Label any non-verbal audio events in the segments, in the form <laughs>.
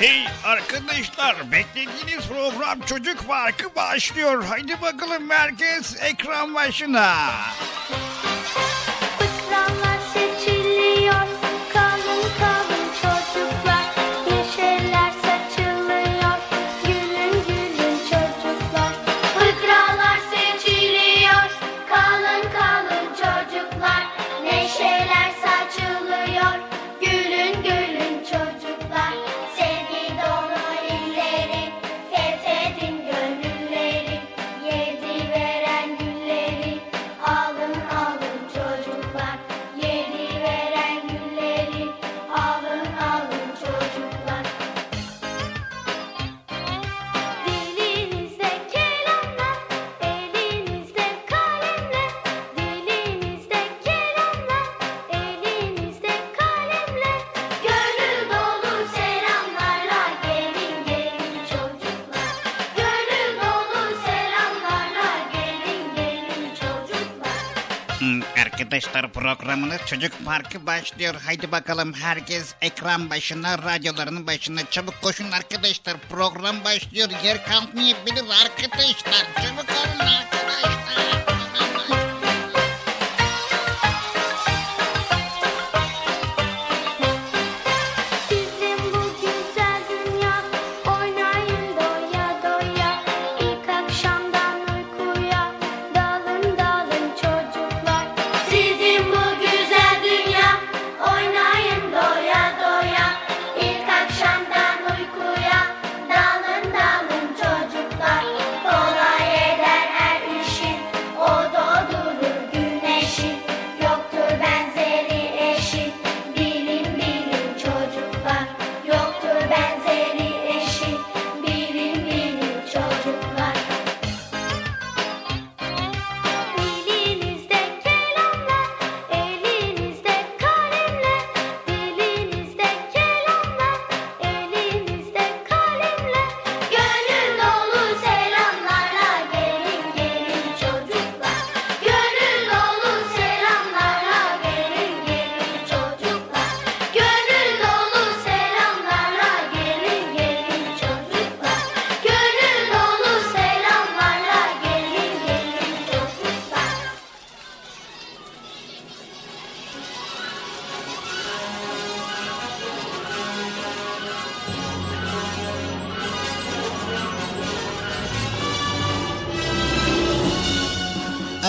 Hey arkadaşlar beklediğiniz program Çocuk Parkı başlıyor. Haydi bakalım merkez ekran başına. programınız Çocuk Parkı başlıyor. Haydi bakalım herkes ekran başına, radyolarının başına çabuk koşun arkadaşlar. Program başlıyor. Yer kalmayabilir arkadaşlar. Çabuk olun arkadaşlar.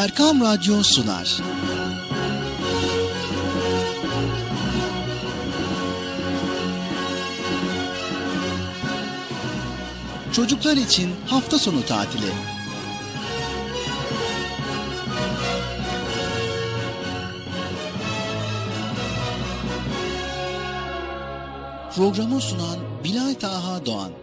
Erkam Radyo sunar. Çocuklar için hafta sonu tatili. Programı sunan Bilal Taha Doğan.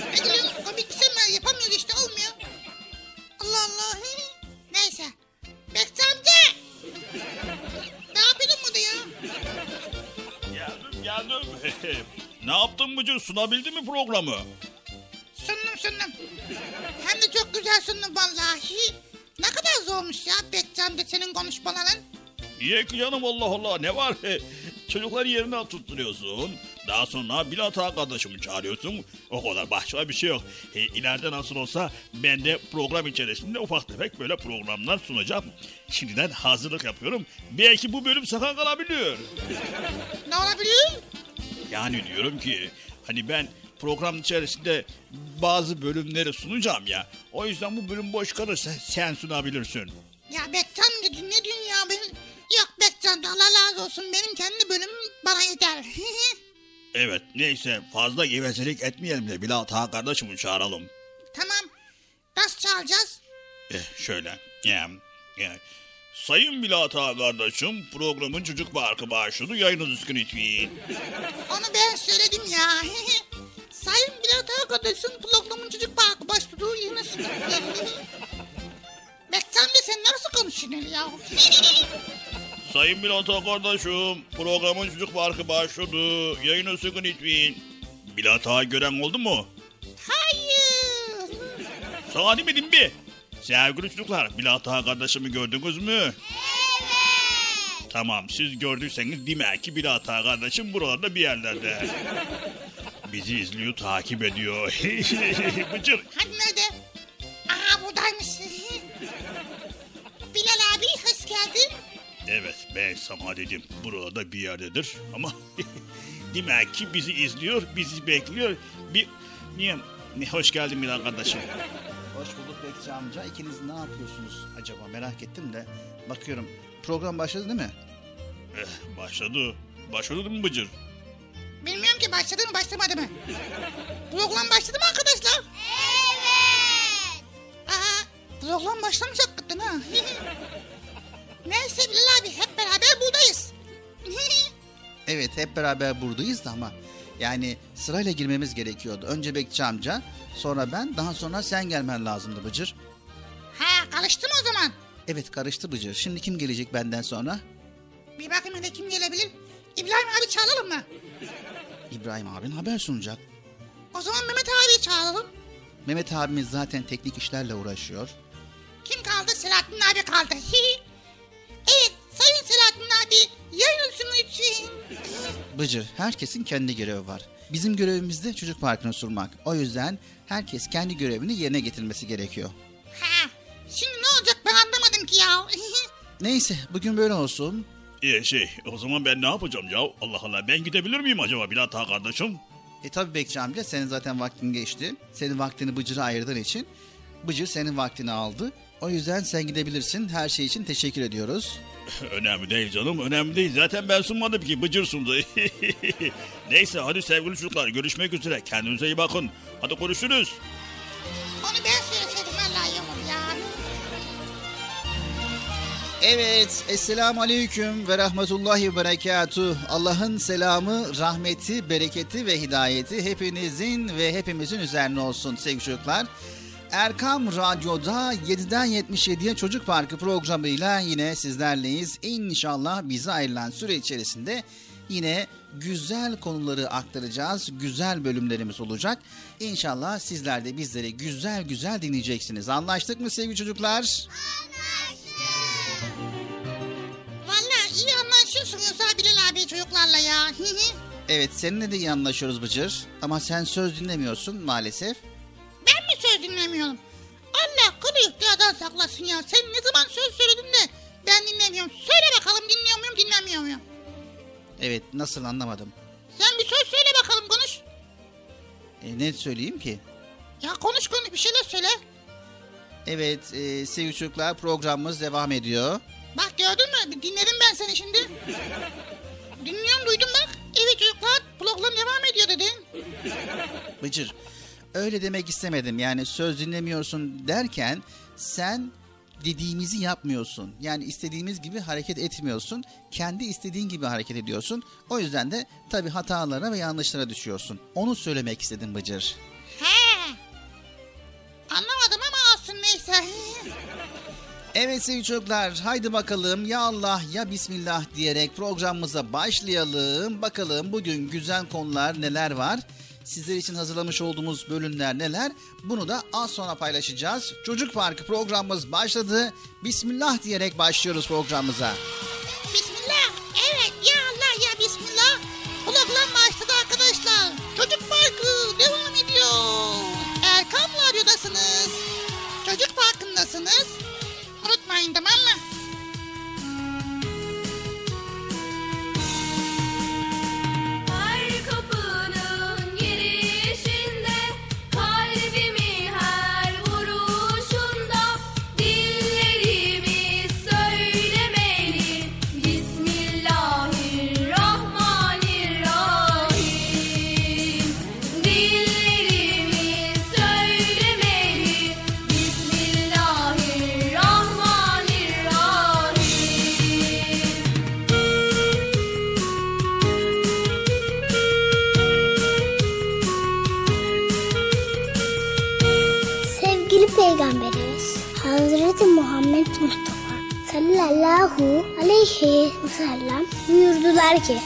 Komik bir şey mi? Yapamıyoruz işte olmuyor. Allah Allah. Neyse. Bekçi amca. Ne yapıyorsun burada ya? Geldim geldim. <laughs> ne yaptın Bıcır sunabildin mi programı? Sundum sundum. Hem de çok güzel sundum vallahi. Ne kadar zormuş ya Bekçi amca senin konuşmaların. Niye ki canım Allah Allah ne var? <laughs> Çocukları yerine tutturuyorsun. Daha sonra Bilat arkadaşımı çağırıyorsun. O kadar başka bir şey yok. E, ileride nasıl olsa ben de program içerisinde ufak tefek böyle programlar sunacağım. Şimdiden hazırlık yapıyorum. Belki bu bölüm sakın kalabilir. Ne olabilir? Yani diyorum ki hani ben program içerisinde bazı bölümleri sunacağım ya. O yüzden bu bölüm boş kalırsa sen sunabilirsin. Ya Bekçi amca ne diyorsun ya benim? Yok amca Allah razı olsun benim kendi bölümüm bana yeter. <laughs> Evet neyse fazla gevezelik etmeyelim de Bilal Taha kardeşimi çağıralım. tamam. Nasıl çağıracağız? Eh şöyle. Ya, ya. Sayın Bilal Taha kardeşim programın çocuk parkı başladı yayını düzgün lütfen. Onu ben söyledim ya. <laughs> Sayın Bilat arkadaşım programın çocuk parkı başladı yine sınıf. <laughs> Bekçi amca sen nasıl konuşuyorsun ya? <laughs> Sayın Bilal Taha kardeşim programın çocuk parkı başladı yayını düzgün lütfen. Bilal Taha gören oldu mu? Hayır. Sana demedim bir. Sevgili çocuklar Bilal Taha kardeşimi gördünüz mü? Evet. Tamam siz gördüyseniz demek ki Bilal Taha kardeşim buralarda bir yerlerde. Bizi izliyor takip ediyor. <laughs> Bıcır. Hani nerede? Aa buradaymış. Bilal abi hoş geldin. Evet ben sana dedim burada bir yerdedir ama <laughs> demek ki bizi izliyor bizi bekliyor. Bir niye ne hoş geldin Bilal kardeşim. Hoş bulduk Bekçi amca. İkiniz ne yapıyorsunuz acaba merak ettim de. Bakıyorum program başladı değil mi? Eh, başladı. Başladı mı Bıcır? Bilmiyorum ki başladı mı başlamadı mı? <laughs> Program başladı mı arkadaşlar? Evet. Aa, program başlamış hakikaten ha. <laughs> Neyse Bilal abi hep beraber buradayız. <laughs> Evet hep beraber buradayız da ama yani sırayla girmemiz gerekiyordu. Önce Bekçi amca sonra ben daha sonra sen gelmen lazımdı Bıcır. ha karıştı mı o zaman? Evet karıştı Bıcır. Şimdi kim gelecek benden sonra? Bir bakayım hele kim gelebilir? İbrahim abi çağıralım mı? İbrahim abin haber sunacak. O zaman Mehmet abi çağıralım. Mehmet abimiz zaten teknik işlerle uğraşıyor. Kim kaldı? Selahattin abi kaldı. Evet sayın Selahattin abi yayın için. Bıcır herkesin kendi görevi var. Bizim görevimiz de çocuk parkını surmak. O yüzden herkes kendi görevini yerine getirmesi gerekiyor. Ha, şimdi ne olacak ben anlamadım ki ya. <laughs> Neyse bugün böyle olsun. Ee, şey o zaman ben ne yapacağım ya? Allah Allah ben gidebilir miyim acaba Bilal Taha kardeşim? E tabi Bekçi amca senin zaten vaktin geçti. Senin vaktini Bıcır'a ayırdığın için Bıcır senin vaktini aldı. O yüzden sen gidebilirsin. Her şey için teşekkür ediyoruz. <laughs> önemli değil canım önemli değil. Zaten ben sunmadım ki Bıcır sundu. <laughs> Neyse hadi sevgili çocuklar görüşmek üzere. Kendinize iyi bakın. Hadi görüşürüz. Onu ben söyleseydim vallahi olur ya. Evet, Esselamu Aleyküm ve Rahmetullahi ve Berekatuh. Allah'ın selamı, rahmeti, bereketi ve hidayeti hepinizin ve hepimizin üzerine olsun sevgili çocuklar. Erkam Radyo'da 7'den 77'ye Çocuk Parkı programıyla yine sizlerleyiz. İnşallah bize ayrılan süre içerisinde yine güzel konuları aktaracağız. Güzel bölümlerimiz olacak. İnşallah sizler de bizleri güzel güzel dinleyeceksiniz. Anlaştık mı sevgili çocuklar? Vallahi iyi anlaşıyorsunuz ha Bilal abi çocuklarla ya. Evet seninle de iyi anlaşıyoruz Bıcır. Ama sen söz dinlemiyorsun maalesef. Ben mi söz dinlemiyorum? Allah kul da iftiyadan saklasın ya. Sen ne zaman söz söyledin de ben dinlemiyorum. Söyle bakalım dinliyor muyum dinlemiyor muyum? Evet nasıl anlamadım. Sen bir söz söyle bakalım konuş. E, ne söyleyeyim ki? Ya konuş konuş bir şeyler söyle. Evet e, sevgili çocuklar programımız devam ediyor. Bak gördün mü? Dinledim ben seni şimdi. Dinliyorum duydum bak. Evet çocuklar program devam ediyor dedin. Bıcır öyle demek istemedim. Yani söz dinlemiyorsun derken sen dediğimizi yapmıyorsun. Yani istediğimiz gibi hareket etmiyorsun. Kendi istediğin gibi hareket ediyorsun. O yüzden de tabii hatalara ve yanlışlara düşüyorsun. Onu söylemek istedim Bıcır. He. Anlamadım ama olsun neyse. <laughs> Evet sevgili çocuklar haydi bakalım ya Allah ya Bismillah diyerek programımıza başlayalım. Bakalım bugün güzel konular neler var? Sizler için hazırlamış olduğumuz bölümler neler? Bunu da az sonra paylaşacağız. Çocuk Parkı programımız başladı. Bismillah diyerek başlıyoruz programımıza. Bismillah. Evet ya Allah ya Bismillah. Program başladı arkadaşlar. Çocuk Parkı devam ediyor. Erkam Radyo'dasınız. Çocuk Parkı'ndasınız. Unutmayın tamam mı? Peygamberimiz Hazreti Muhammed Mustafa sallallahu aleyhi ve sellem buyurdular ki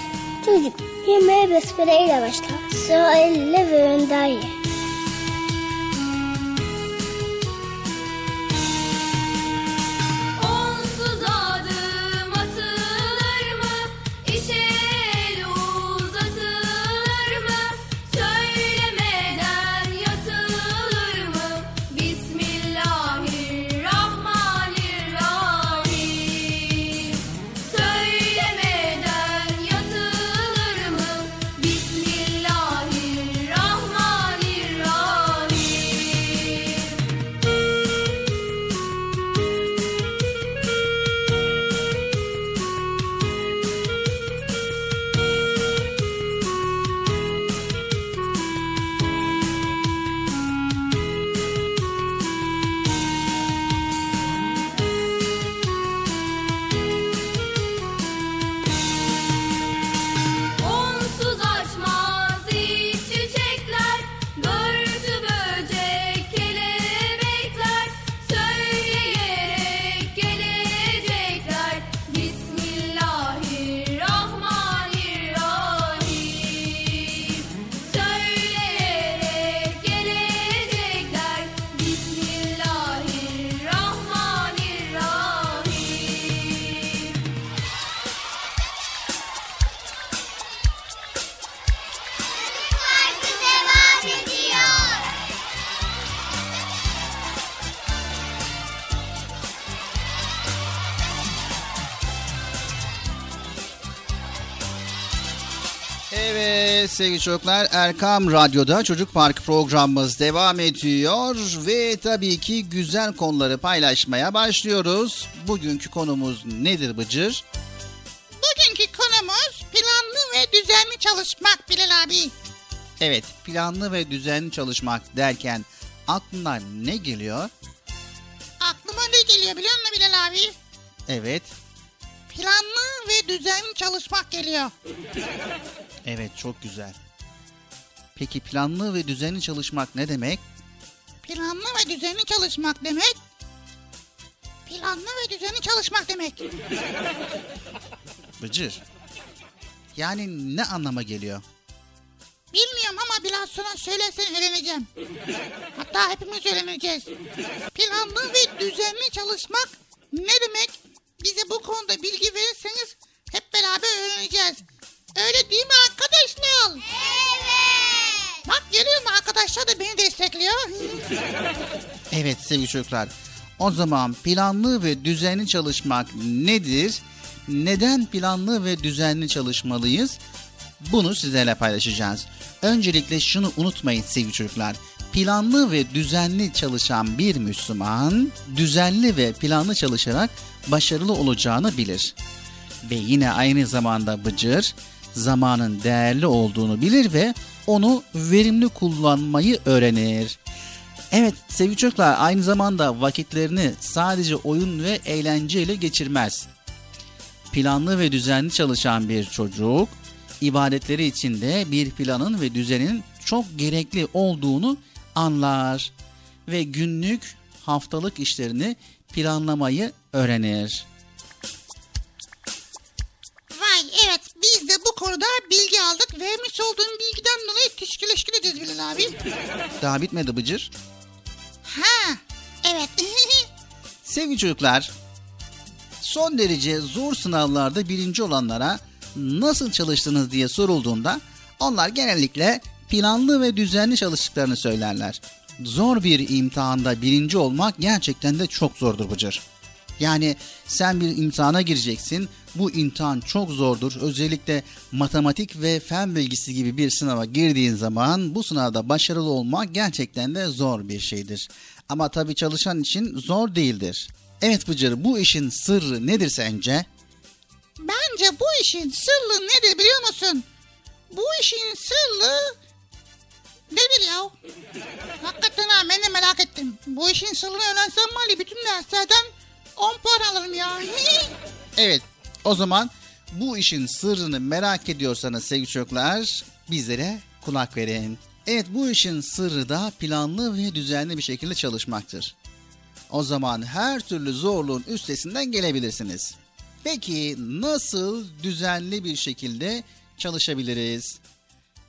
Çocuk yemeğe besmele ile başla. Sıra elle ve önden ye. Sevgili çocuklar Erkam Radyo'da Çocuk Park programımız devam ediyor ve tabii ki güzel konuları paylaşmaya başlıyoruz. Bugünkü konumuz nedir Bıcır? Bugünkü konumuz planlı ve düzenli çalışmak Bilal abi. Evet planlı ve düzenli çalışmak derken aklına ne geliyor? Aklıma ne geliyor biliyor musun Bilal abi? Evet, Planlı ve düzenli çalışmak geliyor. evet çok güzel. Peki planlı ve düzenli çalışmak ne demek? Planlı ve düzenli çalışmak demek. Planlı ve düzenli çalışmak demek. Bıcır. Yani ne anlama geliyor? Bilmiyorum ama biraz sonra söylersen öğreneceğim. Hatta hepimiz öğreneceğiz. Planlı ve düzenli çalışmak ne demek? Bize bu konuda bilgi verirseniz hep beraber öğreneceğiz. Öyle değil mi arkadaşlar? Evet. Bak görüyor musun arkadaşlar da beni destekliyor. <laughs> Evet sevgili çocuklar. O zaman planlı ve düzenli çalışmak nedir? Neden planlı ve düzenli çalışmalıyız? Bunu sizlerle paylaşacağız. Öncelikle şunu unutmayın sevgili çocuklar. Planlı ve düzenli çalışan bir Müslüman, düzenli ve planlı çalışarak başarılı olacağını bilir. Ve yine aynı zamanda Bıcır, zamanın değerli olduğunu bilir ve onu verimli kullanmayı öğrenir. Evet sevgili çocuklar aynı zamanda vakitlerini sadece oyun ve eğlenceyle geçirmez. Planlı ve düzenli çalışan bir çocuk ibadetleri içinde bir planın ve düzenin çok gerekli olduğunu anlar ve günlük haftalık işlerini planlamayı öğrenir. Vay evet biz de bu konuda bilgi aldık. Vermiş olduğun bilgiden dolayı teşekkür ederiz Bilal abi. Daha bitmedi Bıcır. Ha evet. <laughs> Sevgili çocuklar, son derece zor sınavlarda birinci olanlara nasıl çalıştınız diye sorulduğunda onlar genellikle planlı ve düzenli çalıştıklarını söylerler. Zor bir imtihanda birinci olmak gerçekten de çok zordur Bıcır. Yani sen bir imtihana gireceksin. Bu imtihan çok zordur. Özellikle matematik ve fen bilgisi gibi bir sınava girdiğin zaman bu sınavda başarılı olmak gerçekten de zor bir şeydir. Ama tabii çalışan için zor değildir. Evet Bıcır bu işin sırrı nedir sence? Bence bu işin sırrı nedir biliyor musun? Bu işin sırrı nedir ya? Hakikaten ha ben de merak ettim. Bu işin sırrını öğrensem var ya bütün derslerden 10 puan alırım ya. <laughs> Evet o zaman bu işin sırrını merak ediyorsanız sevgili çocuklar bizlere kulak verin. Evet bu işin sırrı da planlı ve düzenli bir şekilde çalışmaktır. O zaman her türlü zorluğun üstesinden gelebilirsiniz. Peki nasıl düzenli bir şekilde çalışabiliriz?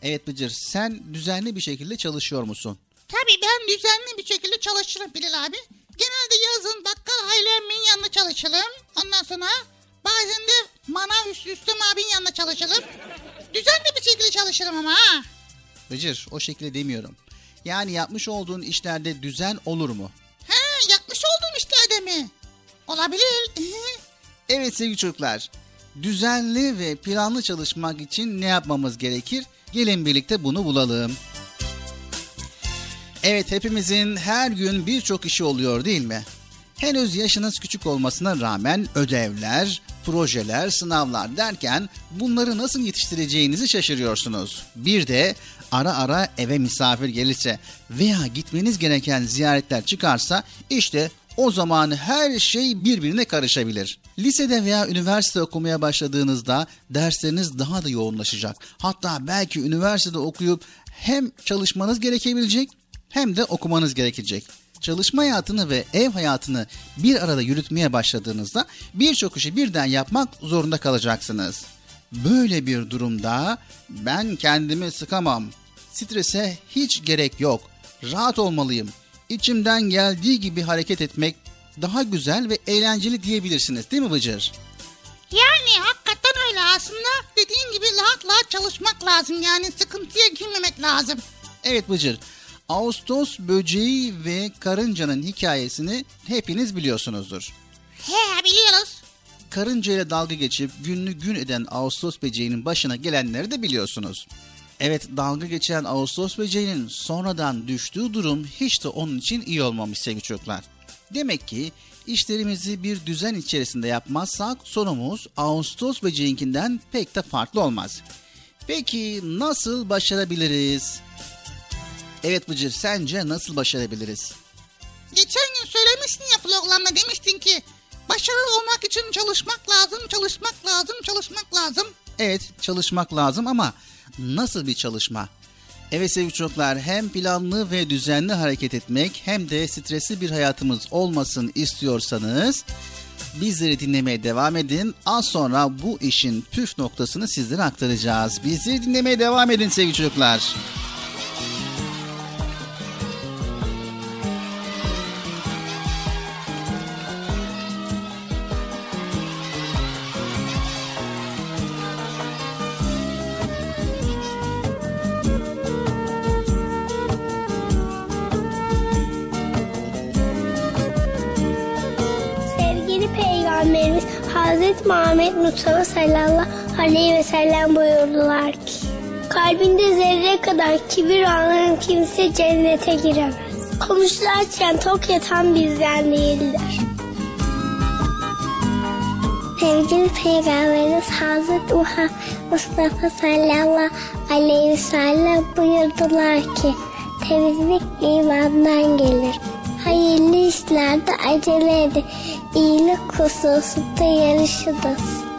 Evet Bıcır sen düzenli bir şekilde çalışıyor musun? Tabii ben düzenli bir şekilde çalışırım Bilal abi. Genelde yazın bakkal Hayri Emmi'nin yanında çalışırım. Ondan sonra bazen de manav Üstü Üstüm abinin yanında çalışırım. Düzenli bir şekilde çalışırım ama ha. Bıcır o şekilde demiyorum. Yani yapmış olduğun işlerde düzen olur mu? He yapmış olduğum işlerde mi? Olabilir. Evet sevgili çocuklar, düzenli ve planlı çalışmak için ne yapmamız gerekir? Gelin birlikte bunu bulalım. Evet hepimizin her gün birçok işi oluyor değil mi? Henüz yaşınız küçük olmasına rağmen ödevler, projeler, sınavlar derken bunları nasıl yetiştireceğinizi şaşırıyorsunuz. Bir de ara ara eve misafir gelirse veya gitmeniz gereken ziyaretler çıkarsa işte o zaman her şey birbirine karışabilir. Lisede veya üniversite okumaya başladığınızda dersleriniz daha da yoğunlaşacak. Hatta belki üniversitede okuyup hem çalışmanız gerekebilecek hem de okumanız gerekecek. Çalışma hayatını ve ev hayatını bir arada yürütmeye başladığınızda birçok işi birden yapmak zorunda kalacaksınız. Böyle bir durumda ben kendimi sıkamam. Strese hiç gerek yok. Rahat olmalıyım. İçimden geldiği gibi hareket etmek daha güzel ve eğlenceli diyebilirsiniz değil mi Bıcır? Yani hakikaten öyle aslında dediğin gibi rahat rahat çalışmak lazım yani sıkıntıya girmemek lazım. Evet Bıcır. Ağustos böceği ve karıncanın hikayesini hepiniz biliyorsunuzdur. He biliyoruz. Karınca ile dalga geçip günlü gün eden Ağustos böceğinin başına gelenleri de biliyorsunuz. Evet dalga geçen Ağustos böceğinin sonradan düştüğü durum hiç de onun için iyi olmamış sevgili çocuklar. Demek ki işlerimizi bir düzen içerisinde yapmazsak sonumuz Ağustos böceğinkinden pek de farklı olmaz. Peki nasıl başarabiliriz? Evet Bıcır sence nasıl başarabiliriz? Geçen gün söylemiştin ya programda demiştin ki başarılı olmak için çalışmak lazım, çalışmak lazım, çalışmak lazım. Evet çalışmak lazım ama nasıl bir çalışma? Evet sevgili çocuklar hem planlı ve düzenli hareket etmek hem de stresli bir hayatımız olmasın istiyorsanız bizleri dinlemeye devam edin. Az sonra bu işin püf noktasını sizlere aktaracağız. Bizleri dinlemeye devam edin sevgili çocuklar. Hazreti Muhammed Mustafa sallallahu aleyhi ve sellem buyurdular ki Kalbinde zerre kadar kibir olan kimse cennete giremez. Konuşlarken tok yatan bizden değildir. Sevgili Peygamberimiz Hazreti Muhammed Mustafa sallallahu aleyhi ve sellem buyurdular ki temizlik imandan gelir. Hayırlı işlerde acele edin. İyilik hususunda yarışınız.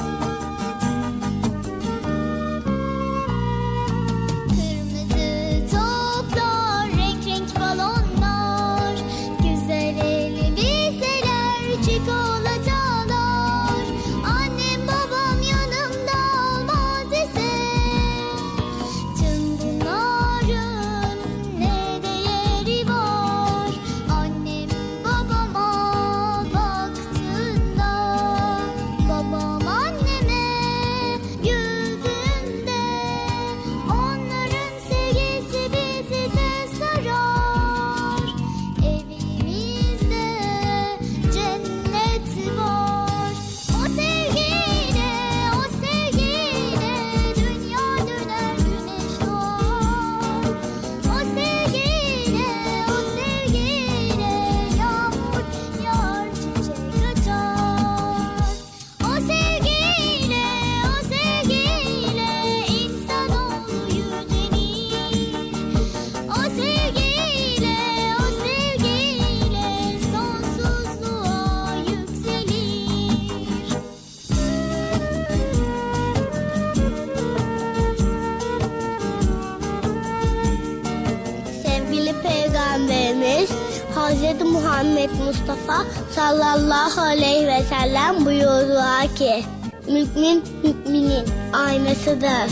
Sallallahu aleyhi ve sellem buyurdular ki Mümin müminin aynasıdır.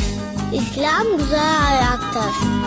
İslam güzel ayaktır.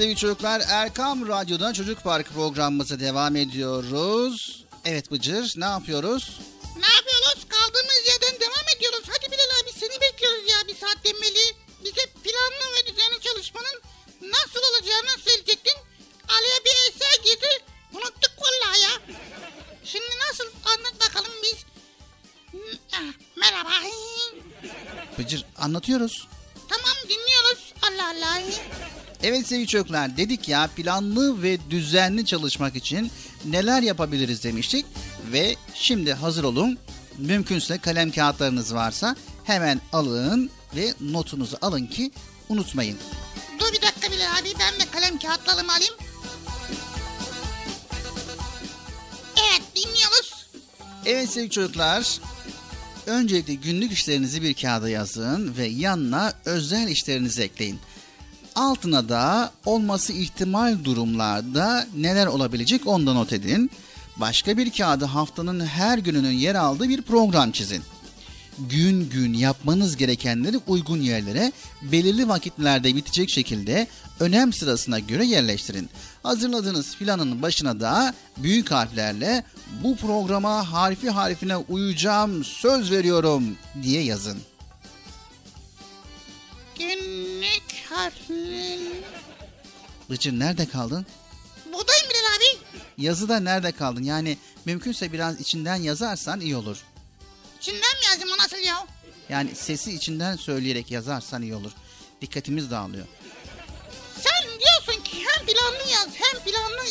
Sevgili çocuklar Erkam Radyo'dan Çocuk Parkı programımıza devam ediyoruz. Evet Bıcır ne yapıyoruz? Ne yapıyoruz? Kaldığımız yerden devam ediyoruz. Hadi Bilal abi seni bekliyoruz ya bir saat demeli. Bize planlı ve düzenli çalışmanın nasıl olacağını söyleyecektin. Ali'ye bir eser girdi. Unuttuk vallahi ya. Şimdi nasıl anlat bakalım biz. Merhaba. Bıcır anlatıyoruz. Tamam dinliyoruz. Allah Allah. Evet sevgili çocuklar dedik ya planlı ve düzenli çalışmak için neler yapabiliriz demiştik. Ve şimdi hazır olun. Mümkünse kalem kağıtlarınız varsa hemen alın ve notunuzu alın ki unutmayın. Dur bir dakika Bilal abi ben de kalem kağıtlarımı alayım. Evet dinliyoruz. Evet sevgili çocuklar. Öncelikle günlük işlerinizi bir kağıda yazın ve yanına özel işlerinizi ekleyin. Altına da olması ihtimal durumlarda neler olabilecek ondan not edin. Başka bir kağıda haftanın her gününün yer aldığı bir program çizin. gün gün yapmanız gerekenleri uygun yerlere belirli vakitlerde bitecek şekilde önem sırasına göre yerleştirin. Hazırladığınız planın başına da büyük harflerle bu programa harfi harfine uyacağım söz veriyorum diye yazın. Günlük harfler. Bıcır nerede kaldın? Buradayım Bilal abi. Yazıda nerede kaldın? Yani mümkünse biraz içinden yazarsan iyi olur. İçinden mi yazayım o nasıl ya? Yani sesi içinden söyleyerek yazarsan iyi olur. Dikkatimiz dağılıyor. Sen diyorsun ki hem planlı yaz hem planlı...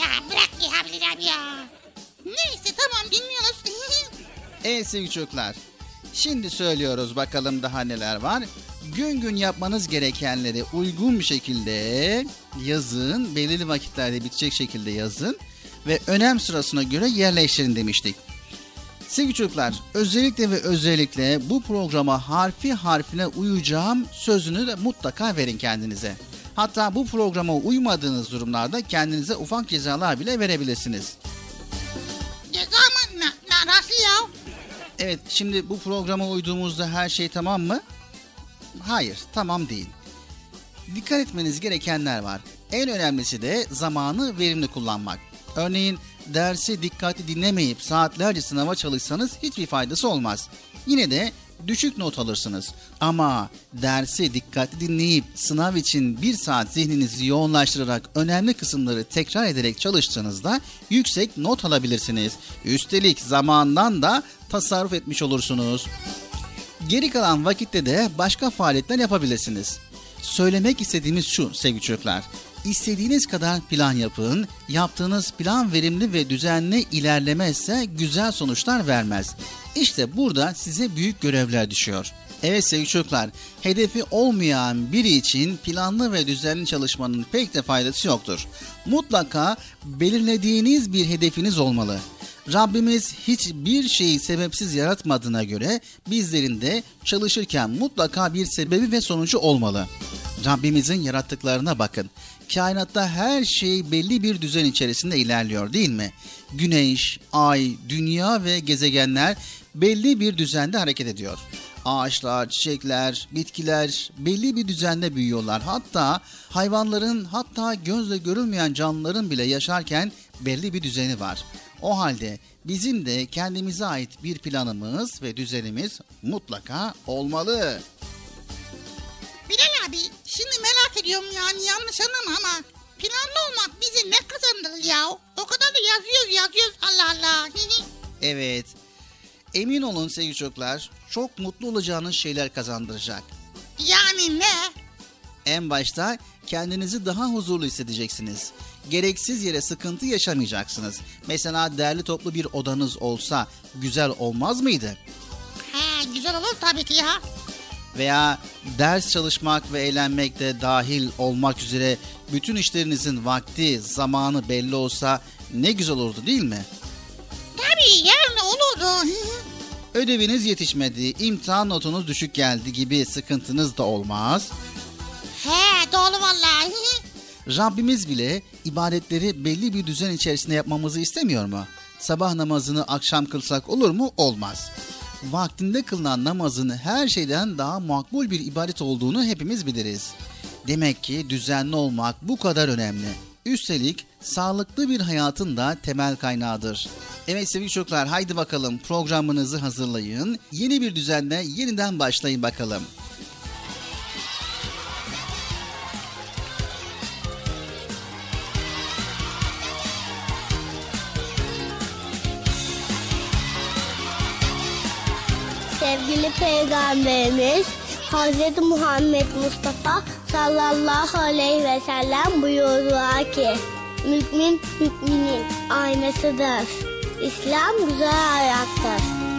Ya bırak ya Bilal abi ya. Neyse tamam dinliyoruz. <laughs> Evet sevgili çocuklar. Şimdi söylüyoruz bakalım daha neler var. Gün gün yapmanız gerekenleri uygun bir şekilde yazın. Belirli vakitlerde bitecek şekilde yazın. Ve önem sırasına göre yerleştirin demiştik. Sevgili çocuklar özellikle ve özellikle bu programa harfi harfine uyacağım sözünü de mutlaka verin kendinize. Hatta bu programa uymadığınız durumlarda kendinize ufak cezalar bile verebilirsiniz. Ceza mı? Ne, ne, nasıl ya? Evet şimdi bu programa uyduğumuzda her şey tamam mı? Hayır tamam değil. Dikkat etmeniz gerekenler var. En önemlisi de zamanı verimli kullanmak. Örneğin dersi dikkatli dinlemeyip saatlerce sınava çalışsanız hiçbir faydası olmaz. Yine de düşük not alırsınız. Ama dersi dikkatli dinleyip sınav için bir saat zihninizi yoğunlaştırarak önemli kısımları tekrar ederek çalıştığınızda yüksek not alabilirsiniz. Üstelik zamandan da tasarruf etmiş olursunuz. Geri kalan vakitte de başka faaliyetler yapabilirsiniz. Söylemek istediğimiz şu sevgili çocuklar. İstediğiniz kadar plan yapın. Yaptığınız plan verimli ve düzenli ilerlemezse güzel sonuçlar vermez. İşte burada size büyük görevler düşüyor. Evet sevgili çocuklar, hedefi olmayan biri için planlı ve düzenli çalışmanın pek de faydası yoktur. Mutlaka belirlediğiniz bir hedefiniz olmalı. Rabbimiz hiçbir şeyi sebepsiz yaratmadığına göre bizlerin de çalışırken mutlaka bir sebebi ve sonucu olmalı. Rabbimizin yarattıklarına bakın. Kainatta her şey belli bir düzen içerisinde ilerliyor değil mi? Güneş, ay, dünya ve gezegenler belli bir düzende hareket ediyor. Ağaçlar, çiçekler, bitkiler belli bir düzende büyüyorlar. Hatta hayvanların hatta gözle görülmeyen canlıların bile yaşarken belli bir düzeni var. O halde bizim de kendimize ait bir planımız ve düzenimiz mutlaka olmalı. Bilal abi şimdi merak ediyorum yani yanlış anlama ama planlı olmak bize ne kazandırır ya? O kadar da yazıyoruz yazıyoruz Allah Allah. <laughs> Evet. Emin olun sevgili çocuklar, çok mutlu olacağınız şeyler kazandıracak. yani ne? En başta kendinizi daha huzurlu hissedeceksiniz. Gereksiz yere sıkıntı yaşamayacaksınız. Mesela derli toplu bir odanız olsa güzel olmaz mıydı? He güzel olur tabii ki ya. Veya ders çalışmak ve eğlenmek de dahil olmak üzere bütün işlerinizin vakti, zamanı belli olsa ne güzel olurdu değil mi? Tabii yani olurdu. <laughs> Ödeviniz yetişmedi, imtihan notunuz düşük geldi gibi sıkıntınız da olmaz. He doğru vallahi. <laughs> Rabbimiz bile ibadetleri belli bir düzen içerisinde yapmamızı istemiyor mu? Sabah namazını akşam kılsak olur mu? Olmaz. Vaktinde kılınan namazın her şeyden daha makbul bir ibadet olduğunu hepimiz biliriz. Demek ki düzenli olmak bu kadar önemli. Üstelik sağlıklı bir hayatın da temel kaynağıdır. Evet sevgili çocuklar haydi bakalım programınızı hazırlayın. Yeni bir düzenle yeniden başlayın bakalım. Sevgili Peygamberimiz Hz. Muhammed Mustafa sallallahu aleyhi ve sellem buyurdular ki Mümin müminin aynasıdır. İslam güzel hayattır.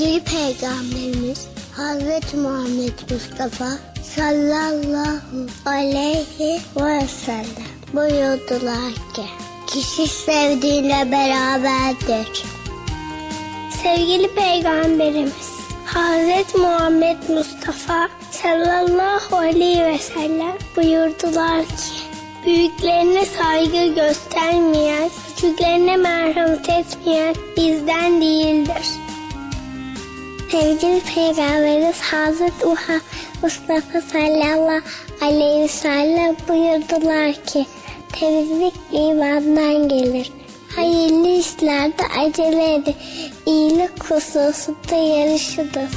Sevgili Peygamberimiz Hazreti Muhammed Mustafa sallallahu aleyhi ve sellem buyurdular ki kişi sevdiğiyle beraberdir. Sevgili Peygamberimiz Hazreti Muhammed Mustafa sallallahu aleyhi ve sellem buyurdular ki Büyüklerine saygı göstermeyen, küçüklerine merhamet etmeyen bizden değildir. Sevgili Peygamberimiz Hazreti Uha Mustafa sallallahu aleyhi ve sellem buyurdular ki temizlik imandan gelir. Hayırlı işlerde acele edin. İyilik hususunda yarışınız.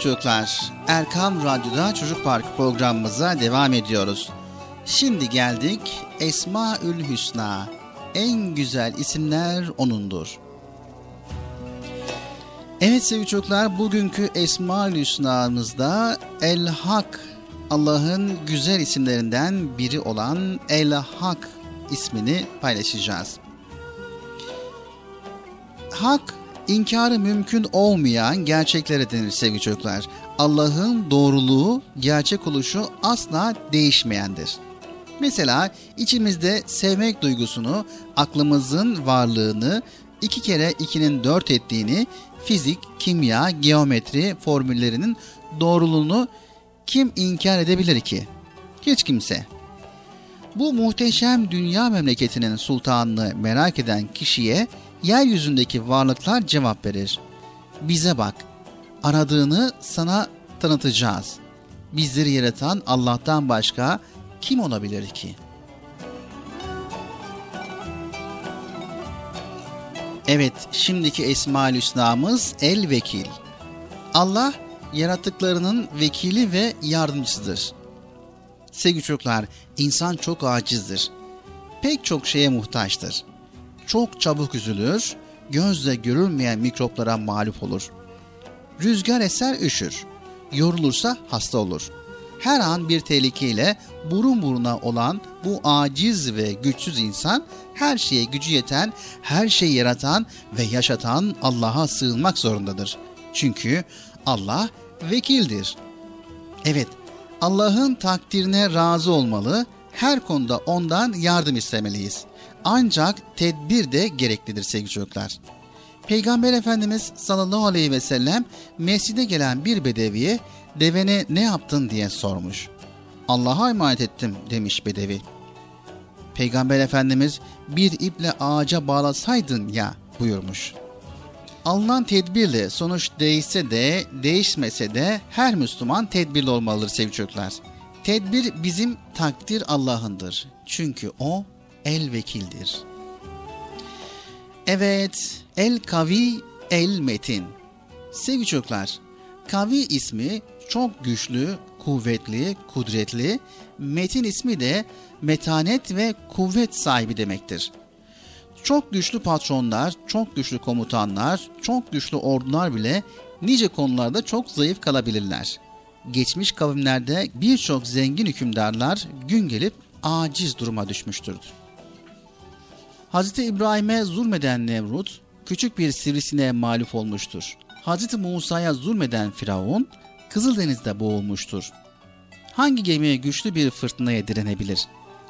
Çocuklar, Erkam Radyo'da Çocuk Parkı programımıza devam ediyoruz. Şimdi geldik Esmaül Hüsna. En güzel isimler O'nundur. Evet sevgili çocuklar, bugünkü Esmaül Hüsna'mızda El Hak, Allah'ın güzel isimlerinden biri olan El Hak ismini paylaşacağız. Hak, inkarı mümkün olmayan gerçeklere denir sevgili çocuklar. Allah'ın doğruluğu, gerçek oluşu asla değişmeyendir. Mesela içimizde sevmek duygusunu, aklımızın varlığını, iki kere ikinin dört ettiğini, fizik, kimya, geometri formüllerinin doğruluğunu kim inkar edebilir ki? Hiç kimse. Bu muhteşem dünya memleketinin sultanını merak eden kişiye yeryüzündeki varlıklar cevap verir. Bize bak, aradığını sana tanıtacağız. Bizleri yaratan Allah'tan başka kim olabilir ki? Evet, şimdiki Esma-ül Hüsna'mız El Vekil. Allah yarattıklarının vekili ve yardımcısıdır. Sevgili çocuklar, insan çok acizdir. Pek çok şeye muhtaçtır. Çok çabuk üzülür, gözle görülmeyen mikroplara mağlup olur. Rüzgar eser üşür, yorulursa hasta olur. Her an bir tehlikeyle burun buruna olan bu aciz ve güçsüz insan her şeye gücü yeten, her şeyi yaratan ve yaşatan Allah'a sığınmak zorundadır. Çünkü Allah vekildir. Evet, Allah'ın takdirine razı olmalı, her konuda ondan yardım istemeliyiz. Ancak tedbir de gereklidir sevgili çocuklar. Peygamber Efendimiz sallallahu aleyhi ve sellem mescide gelen bir bedeviye devene ne yaptın diye sormuş. Allah'a emanet ettim demiş bedevi. Peygamber Efendimiz bir iple ağaca bağlasaydın ya buyurmuş. Alınan tedbirle sonuç değişse de değişmese de her Müslüman tedbirli olmalıdır sevgili çocuklar. Tedbir bizim takdir Allah'ındır. Çünkü o el vekildir. Evet, el kavi, el metin. Sevgili çocuklar, kavi ismi çok güçlü, kuvvetli, kudretli, metin ismi de metanet ve kuvvet sahibi demektir. Çok güçlü patronlar, çok güçlü komutanlar, çok güçlü ordular bile nice konularda çok zayıf kalabilirler. Geçmiş kavimlerde birçok zengin hükümdarlar gün gelip aciz duruma düşmüştür. Hazreti İbrahim'e zulmeden Nemrut küçük bir sivrisineğe mağlup olmuştur. Hazreti Musa'ya zulmeden Firavun Kızıldeniz'de boğulmuştur. Hangi gemi güçlü bir fırtınaya direnebilir?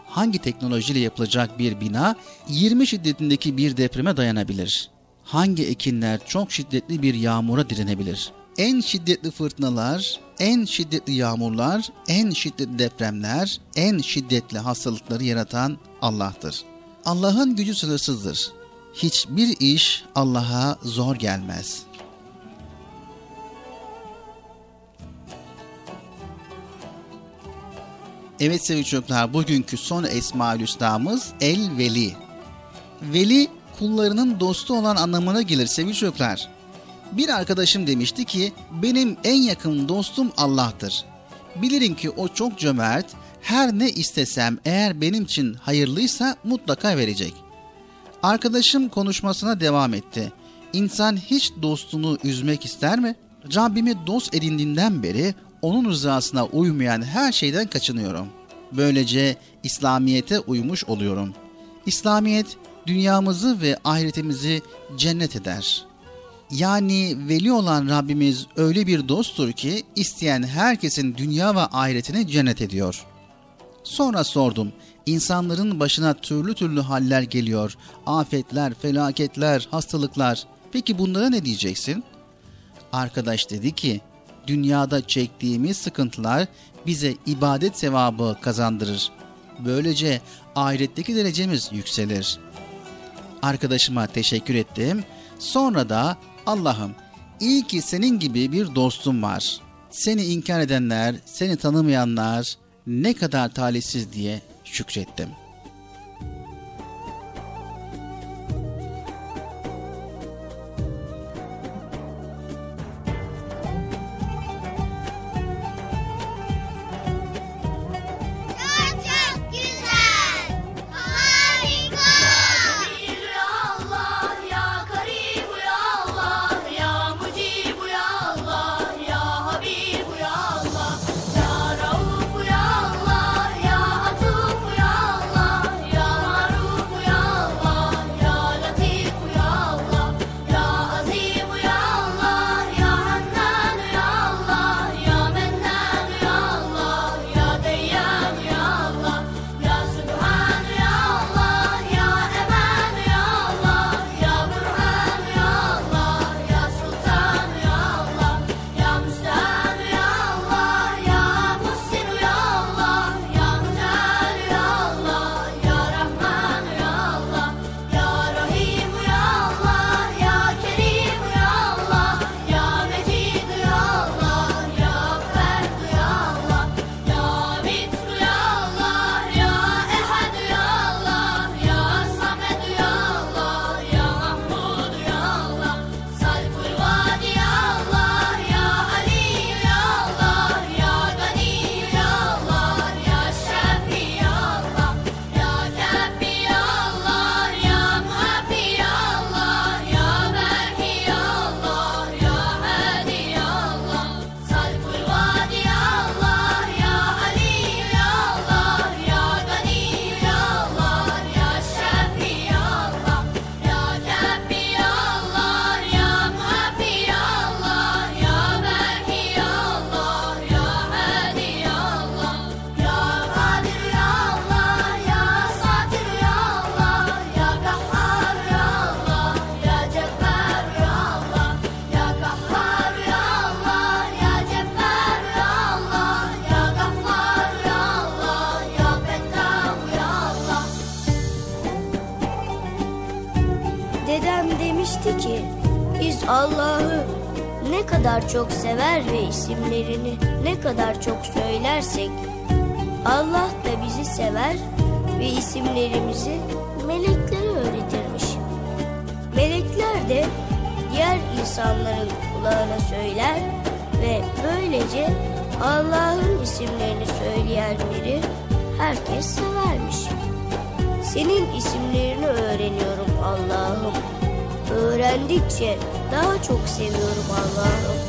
Hangi teknolojiyle yapılacak bir bina 20 şiddetindeki bir depreme dayanabilir? Hangi ekinler çok şiddetli bir yağmura direnebilir? En şiddetli fırtınalar, en şiddetli yağmurlar, en şiddetli depremler, en şiddetli hastalıkları yaratan Allah'tır. Allah'ın gücü sınırsızdır. Hiçbir iş Allah'a zor gelmez. Evet sevgili çocuklar bugünkü son Esma-ül Hüsna'mız El Veli. Veli kullarının dostu olan anlamına gelir sevgili çocuklar. Bir arkadaşım demişti ki benim en yakın dostum Allah'tır. Bilirim ki o çok cömert, her ne istesem eğer benim için hayırlıysa mutlaka verecek. Arkadaşım konuşmasına devam etti. İnsan hiç dostunu üzmek ister mi? Rabbimi dost edindiğinden beri onun rızasına uymayan her şeyden kaçınıyorum. Böylece İslamiyet'e uymuş oluyorum. İslamiyet dünyamızı ve ahiretimizi cennet eder. Yani veli olan Rabbimiz öyle bir dosttur ki isteyen herkesin dünya ve ahiretini cennet ediyor. Sonra sordum. İnsanların başına türlü türlü haller geliyor. Afetler, felaketler, hastalıklar. Peki bunlara ne diyeceksin? Arkadaş dedi ki, dünyada çektiğimiz sıkıntılar bize ibadet sevabı kazandırır. Böylece ahiretteki derecemiz yükselir. Arkadaşıma teşekkür ettim. Sonra da Allah'ım iyi ki senin gibi bir dostum var. Seni inkar edenler, seni tanımayanlar ne kadar talihsiz diye şükrettim. Kadar çok sever ve isimlerini ne kadar çok söylersek Allah da bizi sever ve isimlerimizi meleklere öğretirmiş. Melekler de diğer insanların kulağına söyler ve böylece Allah'ın isimlerini söyleyenleri herkes severmiş. Senin isimlerini öğreniyorum Allah'ım. Öğrendikçe daha çok seviyorum Allah'ım.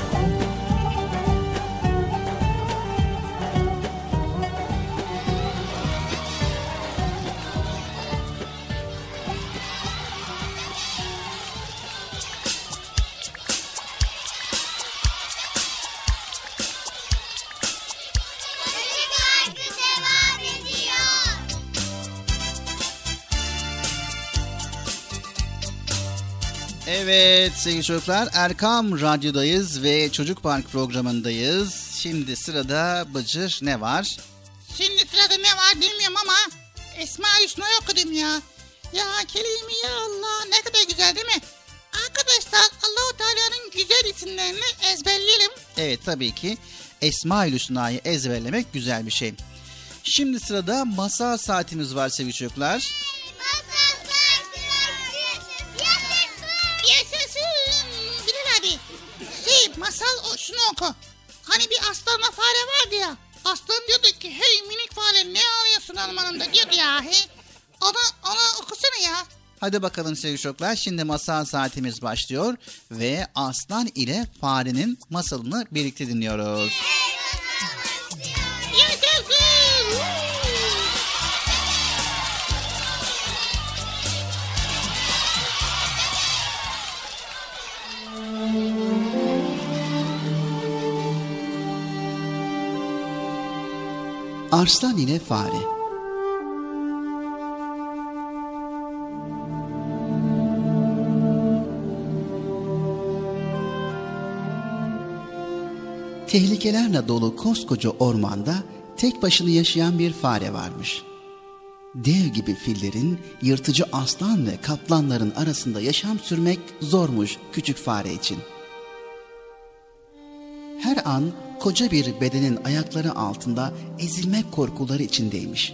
Evet sevgili çocuklar Erkam Radyo'dayız ve Çocuk Park programındayız. Şimdi sırada Bıcır ne var? Şimdi sırada ne var bilmiyorum ama Esma Hüsna'yı okudum ya. Ya kelime ya Allah ne kadar güzel değil mi? Arkadaşlar Allahu Teala'nın güzel isimlerini ezberleyelim. Evet tabii ki Esma-ül Hüsna'yı ezberlemek güzel bir şey. Şimdi sırada masal saatimiz var sevgili çocuklar. Yaşasın Şey masal şunu oku. Hani bir aslanla fare vardı ya. Aslan diyordu ki hey minik fare ne arıyorsun ormanımda diyordu ya. Hey. Onu, onu okusana ya. Hadi bakalım sevgili çocuklar şimdi masal saatimiz başlıyor ve aslan ile farenin masalını birlikte dinliyoruz. Yaşasın. Arslan ile fare Tehlikelerle dolu koskoca ormanda tek başına yaşayan bir fare varmış. Dev gibi fillerin, yırtıcı aslan ve kaplanların arasında yaşam sürmek zormuş küçük fare için. Her an koca bir bedenin ayakları altında ezilmek korkuları içindeymiş.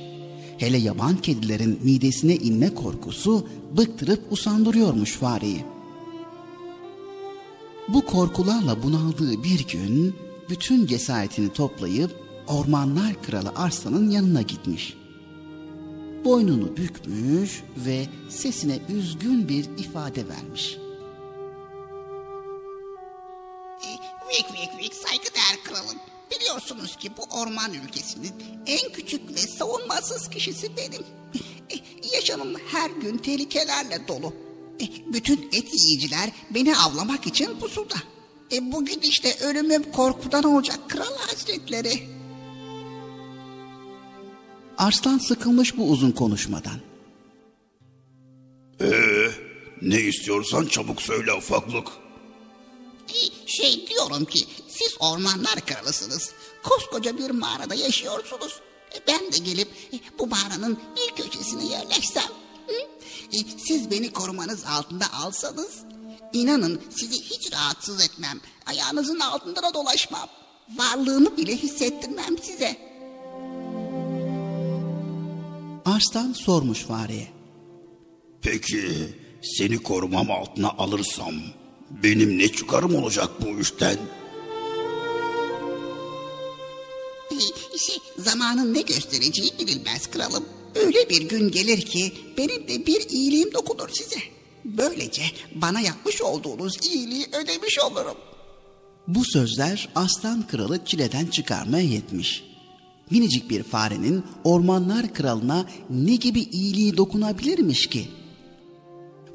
Hele yaban kedilerin midesine inme korkusu bıktırıp usandırıyormuş fareyi. Bu korkularla bunaldığı bir gün bütün cesaretini toplayıp ormanlar kralı Arslan'ın yanına gitmiş. Boynunu bükmüş ve sesine üzgün bir ifade vermiş. Biliyorsunuz ki bu orman ülkesinin en küçük ve savunmasız kişisi benim. <laughs> E, Yaşamım her gün tehlikelerle dolu. E, Bütün et yiyiciler beni avlamak için pusuda. E, bugün işte ölümüm korkudan olacak kral hazretleri. Arslan sıkılmış bu uzun konuşmadan. Ee, ne istiyorsan çabuk söyle ufaklık. Şey diyorum ki siz ormanlar kralısınız. Koskoca bir mağarada yaşıyorsunuz. E, Ben de gelip e, bu mağaranın bir köşesine yerleşsem. E, Siz beni korumanız altında alsanız. inanın sizi hiç rahatsız etmem. Ayağınızın altında da dolaşmam. Varlığımı bile hissettirmem size. Arslan sormuş fareye. Peki seni korumam altına alırsam benim ne çıkarım olacak bu işten? Şey, zamanın ne göstereceği bilinmez kralım. Öyle bir gün gelir ki benim de bir iyiliğim dokunur size. Böylece bana yapmış olduğunuz iyiliği ödemiş olurum. Bu sözler aslan kralı çileden çıkarmaya yetmiş. Minicik bir farenin ormanlar kralına ne gibi iyiliği dokunabilirmiş ki?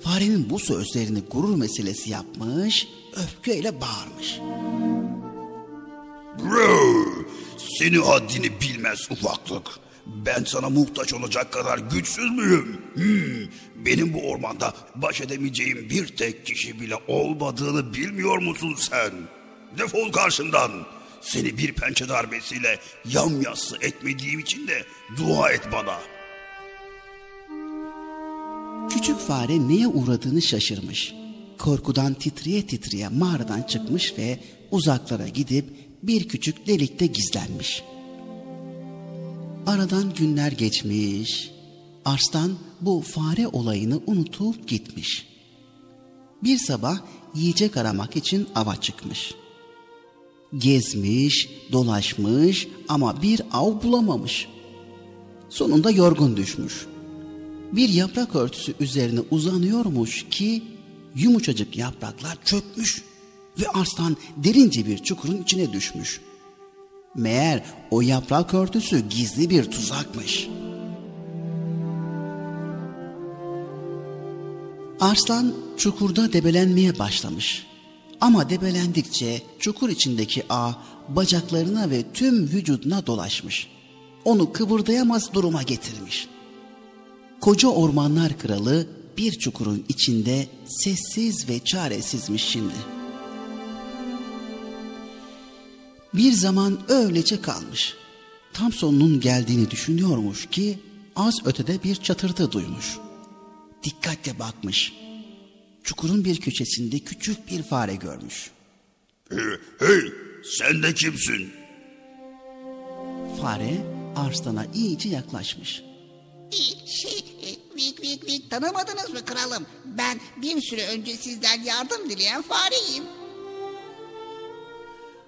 Farenin bu sözlerini gurur meselesi yapmış, öfkeyle bağırmış. Bro, seni haddini bilmez ufaklık. Ben sana muhtaç olacak kadar güçsüz müyüm? Hmm, benim bu ormanda baş edemeyeceğim bir tek kişi bile olmadığını bilmiyor musun sen? Defol karşımdan. Seni bir pençe darbesiyle yamyassı etmediğim için de dua et bana. Küçük fare neye uğradığını şaşırmış. Korkudan titreye titreye mağaradan çıkmış ve uzaklara gidip bir küçük delikte gizlenmiş. Aradan günler geçmiş. Arslan bu fare olayını unutup gitmiş. Bir sabah yiyecek aramak için ava çıkmış. Gezmiş, dolaşmış ama bir av bulamamış. Sonunda yorgun düşmüş bir yaprak örtüsü üzerine uzanıyormuş ki yumuşacık yapraklar çökmüş ve arslan derince bir çukurun içine düşmüş. Meğer o yaprak örtüsü gizli bir tuzakmış. Arslan çukurda debelenmeye başlamış. Ama debelendikçe çukur içindeki ağ bacaklarına ve tüm vücuduna dolaşmış. Onu kıvırdayamaz duruma getirmiş koca ormanlar kralı bir çukurun içinde sessiz ve çaresizmiş şimdi. Bir zaman öylece kalmış. Tam sonunun geldiğini düşünüyormuş ki az ötede bir çatırtı duymuş. Dikkatle bakmış. Çukurun bir köşesinde küçük bir fare görmüş. Hey, hey sen de kimsin? Fare arslana iyice yaklaşmış. Şey, vik vik vik tanımadınız mı kralım? Ben bir süre önce sizden yardım dileyen fareyim.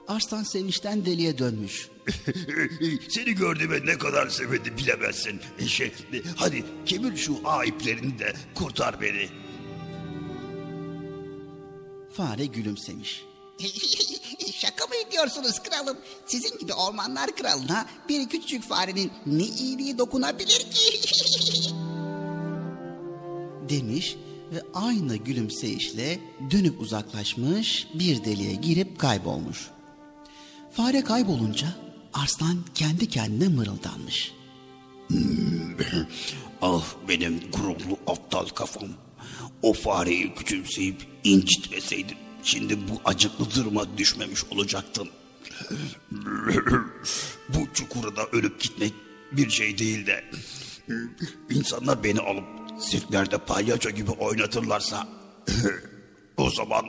Arslan sevinçten deliye dönmüş. <laughs> Seni gördüğüme ne kadar sevindim bilemezsin. Şey, hadi kemir şu ağ iplerini de kurtar beni. Fare gülümsemiş. <laughs> Şaka mı ediyorsunuz kralım? Sizin gibi ormanlar kralına bir küçücük farenin ne iyiliği dokunabilir ki? <laughs> demiş ve aynı gülümseyişle dönüp uzaklaşmış bir deliğe girip kaybolmuş. Fare kaybolunca arslan kendi kendine mırıldanmış. <laughs> Ah benim gururlu aptal kafam. O fareyi küçümseyip incitmeseydim şimdi bu acıklı duruma düşmemiş olacaktım. <laughs> bu çukurda ölüp gitmek bir şey değil de insanlar beni alıp sirklerde palyaço gibi oynatırlarsa <laughs> o zaman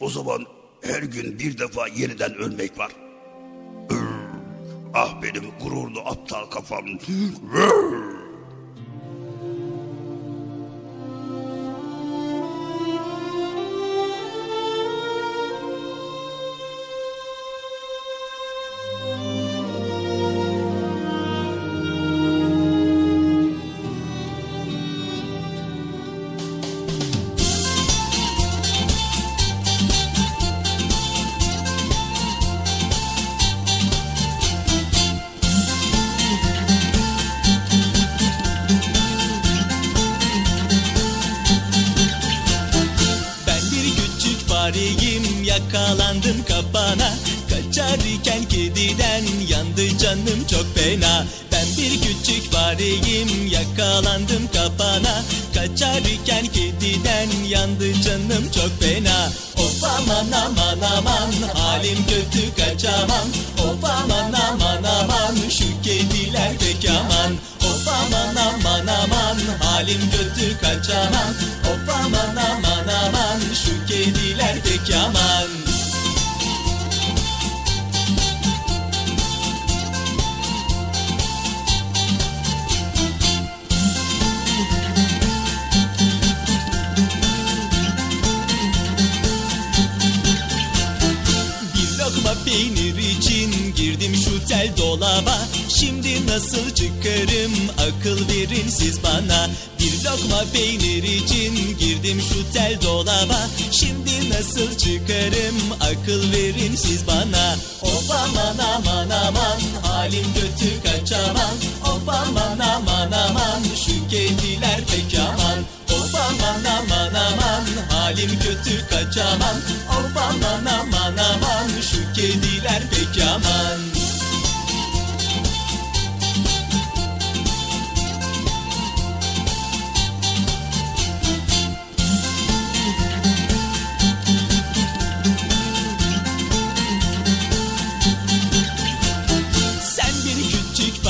o zaman her gün bir defa yeniden ölmek var. Ah benim gururlu aptal kafam. Pek Bir lokma peynir için girdim şu tel dolaba. Şimdi nasıl çıkarım? Akıl verin siz bana. Bir lokma peynir için girdim şu tel dolaba. Şimdi nasıl çıkarım? Akıl verin siz bana. Of aman aman aman halim kötü kaçamam Of aman aman aman şu kediler pek aman. Of aman aman aman halim kötü kaçamam Of aman aman aman şu kediler pek aman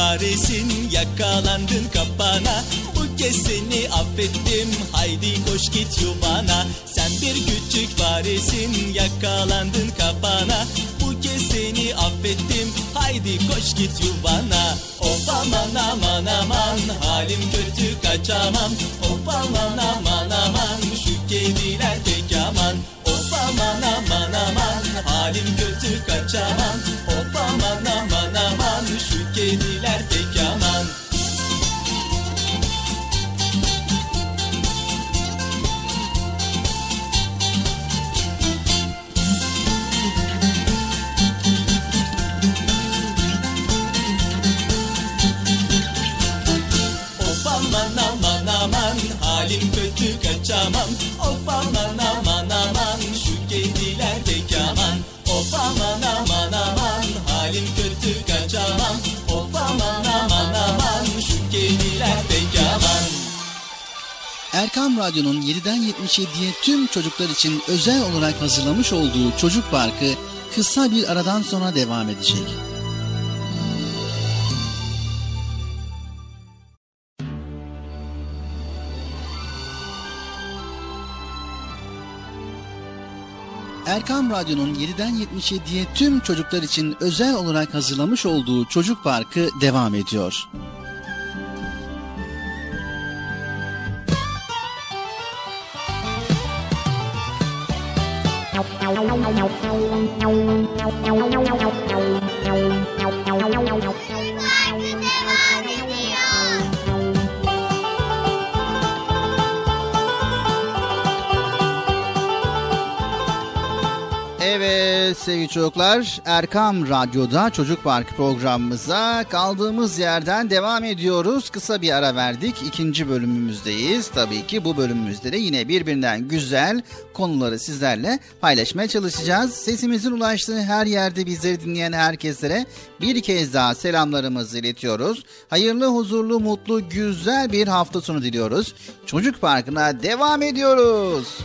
küçük faresin yakalandın kapana. Bu kez seni affettim haydi koş git yuvana. Sen bir küçük faresin yakalandın kapana. Bu kez seni affettim haydi koş git yuvana. Of aman aman aman halim kötü kaçamam. Of aman aman aman şu kediler pek aman aman aman aman. Halim kötü kaçamam Of aman aman aman. Şu kediler pek aman. Of aman aman aman. Halim kötü kaçamam Of aman aman aman aman aman. Halim kötü kaçamam. Of aman aman aman. Şu kediler pek aman Erkam Radyo'nun 7'den 77'ye tüm çocuklar için özel olarak hazırlamış olduğu Çocuk Parkı kısa bir aradan sonra devam edecek. Erkam Radyo'nun 7'den 77'ye tüm çocuklar için özel olarak hazırlamış olduğu Çocuk Parkı devam ediyor. Parkı Evet sevgili çocuklar Erkam Radyo'da Çocuk Park programımıza kaldığımız yerden devam ediyoruz. Kısa bir ara verdik. ikinci bölümümüzdeyiz. Tabii ki bu bölümümüzde de yine birbirinden güzel konuları sizlerle paylaşmaya çalışacağız. Sesimizin ulaştığı her yerde bizleri dinleyen herkeslere bir kez daha selamlarımızı iletiyoruz. Hayırlı, huzurlu, mutlu, güzel bir hafta sonu diliyoruz. Çocuk Parkı'na devam ediyoruz.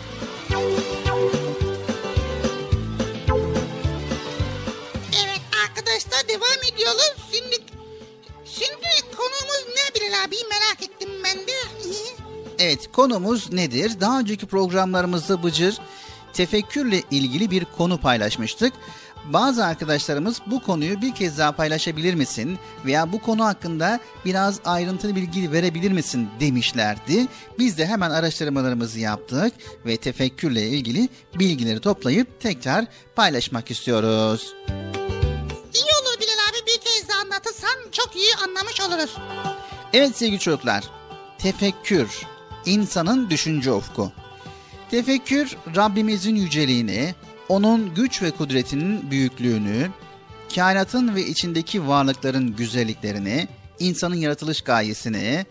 Bilal abi merak ettim ben de. Evet konumuz nedir? Daha önceki programlarımızda Bıcır tefekkürle ilgili bir konu paylaşmıştık. Bazı arkadaşlarımız bu konuyu bir kez daha paylaşabilir misin veya bu konu hakkında biraz ayrıntılı bilgi verebilir misin demişlerdi. Biz de hemen araştırmalarımızı yaptık ve tefekkürle ilgili bilgileri toplayıp tekrar paylaşmak istiyoruz. İyi olur Bilal abi bir kez daha anlatırsan çok iyi anlamış oluruz. Evet sevgili çocuklar, tefekkür, insanın düşünce ufku. Tefekkür, Rabbimizin yüceliğini, onun güç ve kudretinin büyüklüğünü, kainatın ve içindeki varlıkların güzelliklerini, insanın yaratılış gayesini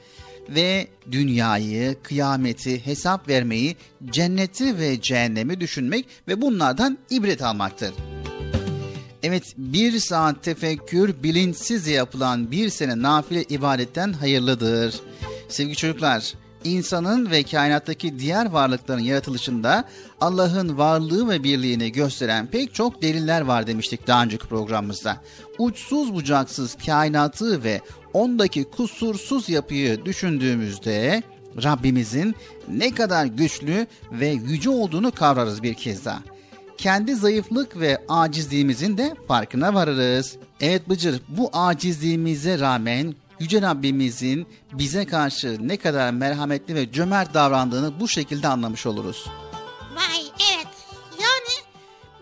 ve dünyayı, kıyameti, hesap vermeyi, cenneti ve cehennemi düşünmek ve bunlardan ibret almaktır. Evet bir saat tefekkür bilinçsiz yapılan bir sene nafile ibadetten hayırlıdır. Sevgili çocuklar insanın ve kainattaki diğer varlıkların yaratılışında Allah'ın varlığı ve birliğini gösteren pek çok deliller var demiştik daha önceki programımızda. Uçsuz bucaksız kainatı ve ondaki kusursuz yapıyı düşündüğümüzde Rabbimizin ne kadar güçlü ve yüce olduğunu kavrarız bir kez daha kendi zayıflık ve acizliğimizin de farkına varırız. Evet Bıcır bu acizliğimize rağmen Yüce Rabbimizin bize karşı ne kadar merhametli ve cömert davrandığını bu şekilde anlamış oluruz. Vay evet. Yani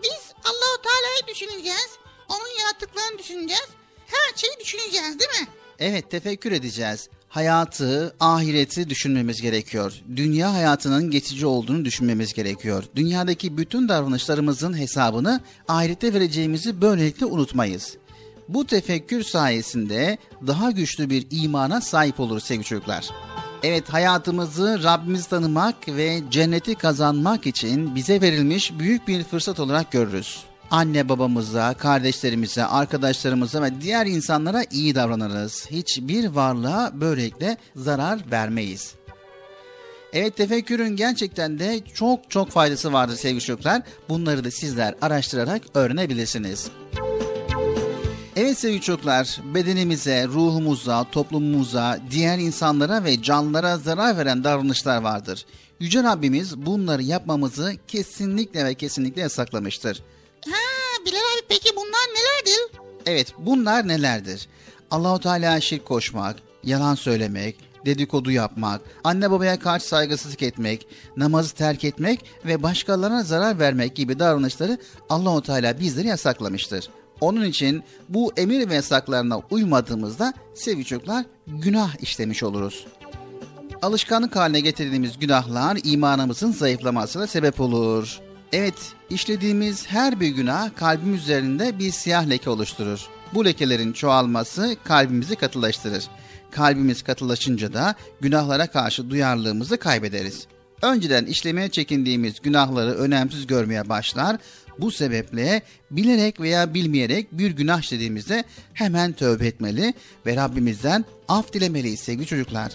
biz Allahu Teala'yı düşüneceğiz. Onun yarattıklarını düşüneceğiz. Her şeyi düşüneceğiz değil mi? Evet tefekkür edeceğiz. Hayatı, ahireti düşünmemiz gerekiyor. Dünya hayatının geçici olduğunu düşünmemiz gerekiyor. Dünyadaki bütün davranışlarımızın hesabını ahirette vereceğimizi böylelikle unutmayız. Bu tefekkür sayesinde daha güçlü bir imana sahip oluruz sevgili çocuklar. Evet hayatımızı Rabbimizi tanımak ve cenneti kazanmak için bize verilmiş büyük bir fırsat olarak görürüz. Anne babamıza, kardeşlerimize, arkadaşlarımıza ve diğer insanlara iyi davranırız. Hiçbir varlığa böylelikle zarar vermeyiz. Evet tefekkürün gerçekten de çok çok faydası vardır sevgili çocuklar. Bunları da sizler araştırarak öğrenebilirsiniz. Evet sevgili çocuklar, bedenimize, ruhumuza, toplumumuza, diğer insanlara ve canlılara zarar veren davranışlar vardır. Yüce Rabbimiz bunları yapmamızı kesinlikle ve kesinlikle yasaklamıştır. Bilal abi peki bunlar nelerdir? Evet, bunlar nelerdir? Allahu Teala şirk koşmak, yalan söylemek, dedikodu yapmak, anne babaya karşı saygısızlık etmek, namazı terk etmek ve başkalarına zarar vermek gibi davranışları Allahu Teala bizleri yasaklamıştır. Onun için bu emir ve yasaklarına uymadığımızda sevgili çocuklar günah işlemiş oluruz. Alışkanlık haline getirdiğimiz günahlar imanımızın zayıflamasına sebep olur. Evet, işlediğimiz her bir günah kalbimiz üzerinde bir siyah leke oluşturur. Bu lekelerin çoğalması kalbimizi katılaştırır. Kalbimiz katılaşınca da günahlara karşı duyarlılığımızı kaybederiz. önceden işlemeye çekindiğimiz günahları önemsiz görmeye başlar. Bu sebeple bilerek veya bilmeyerek bir günah işlediğimizde hemen tövbe etmeli ve Rabbimizden af dilemeliyiz sevgili çocuklar.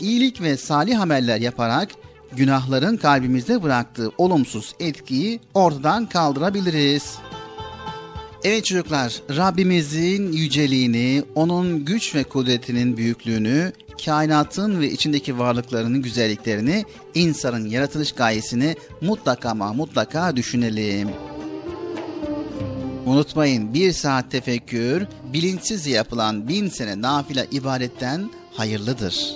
İyilik ve salih ameller yaparak günahların kalbimizde bıraktığı olumsuz etkiyi ortadan kaldırabiliriz. Evet çocuklar, Rabbimizin yüceliğini, onun güç ve kudretinin büyüklüğünü, kainatın ve içindeki varlıklarının güzelliklerini, insanın yaratılış gayesini mutlaka ama mutlaka düşünelim. Unutmayın bir saat tefekkür, bilinçsiz yapılan bin sene nafile ibadetten hayırlıdır.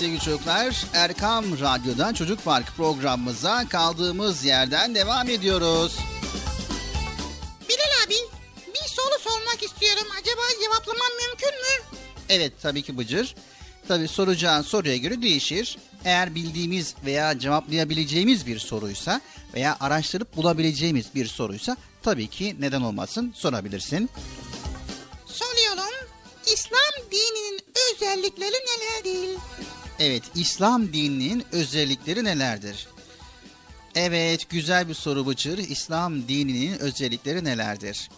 Sevgili çocuklar Erkam Radyo'dan Çocuk Park programımıza kaldığımız yerden devam ediyoruz. Bilal abi bir soru sormak istiyorum. Acaba cevaplamam mümkün mü? Evet tabii ki Bıcır. Tabii soracağın soruya göre değişir. Eğer bildiğimiz veya cevaplayabileceğimiz bir soruysa veya araştırıp bulabileceğimiz bir soruysa tabii ki neden olmasın sorabilirsin. Soruyorum. İslam dininin özellikleri nelerdir? Evet İslam dininin özellikleri nelerdir? Evet güzel bir soru Bıcır. İslam dininin özellikleri nelerdir?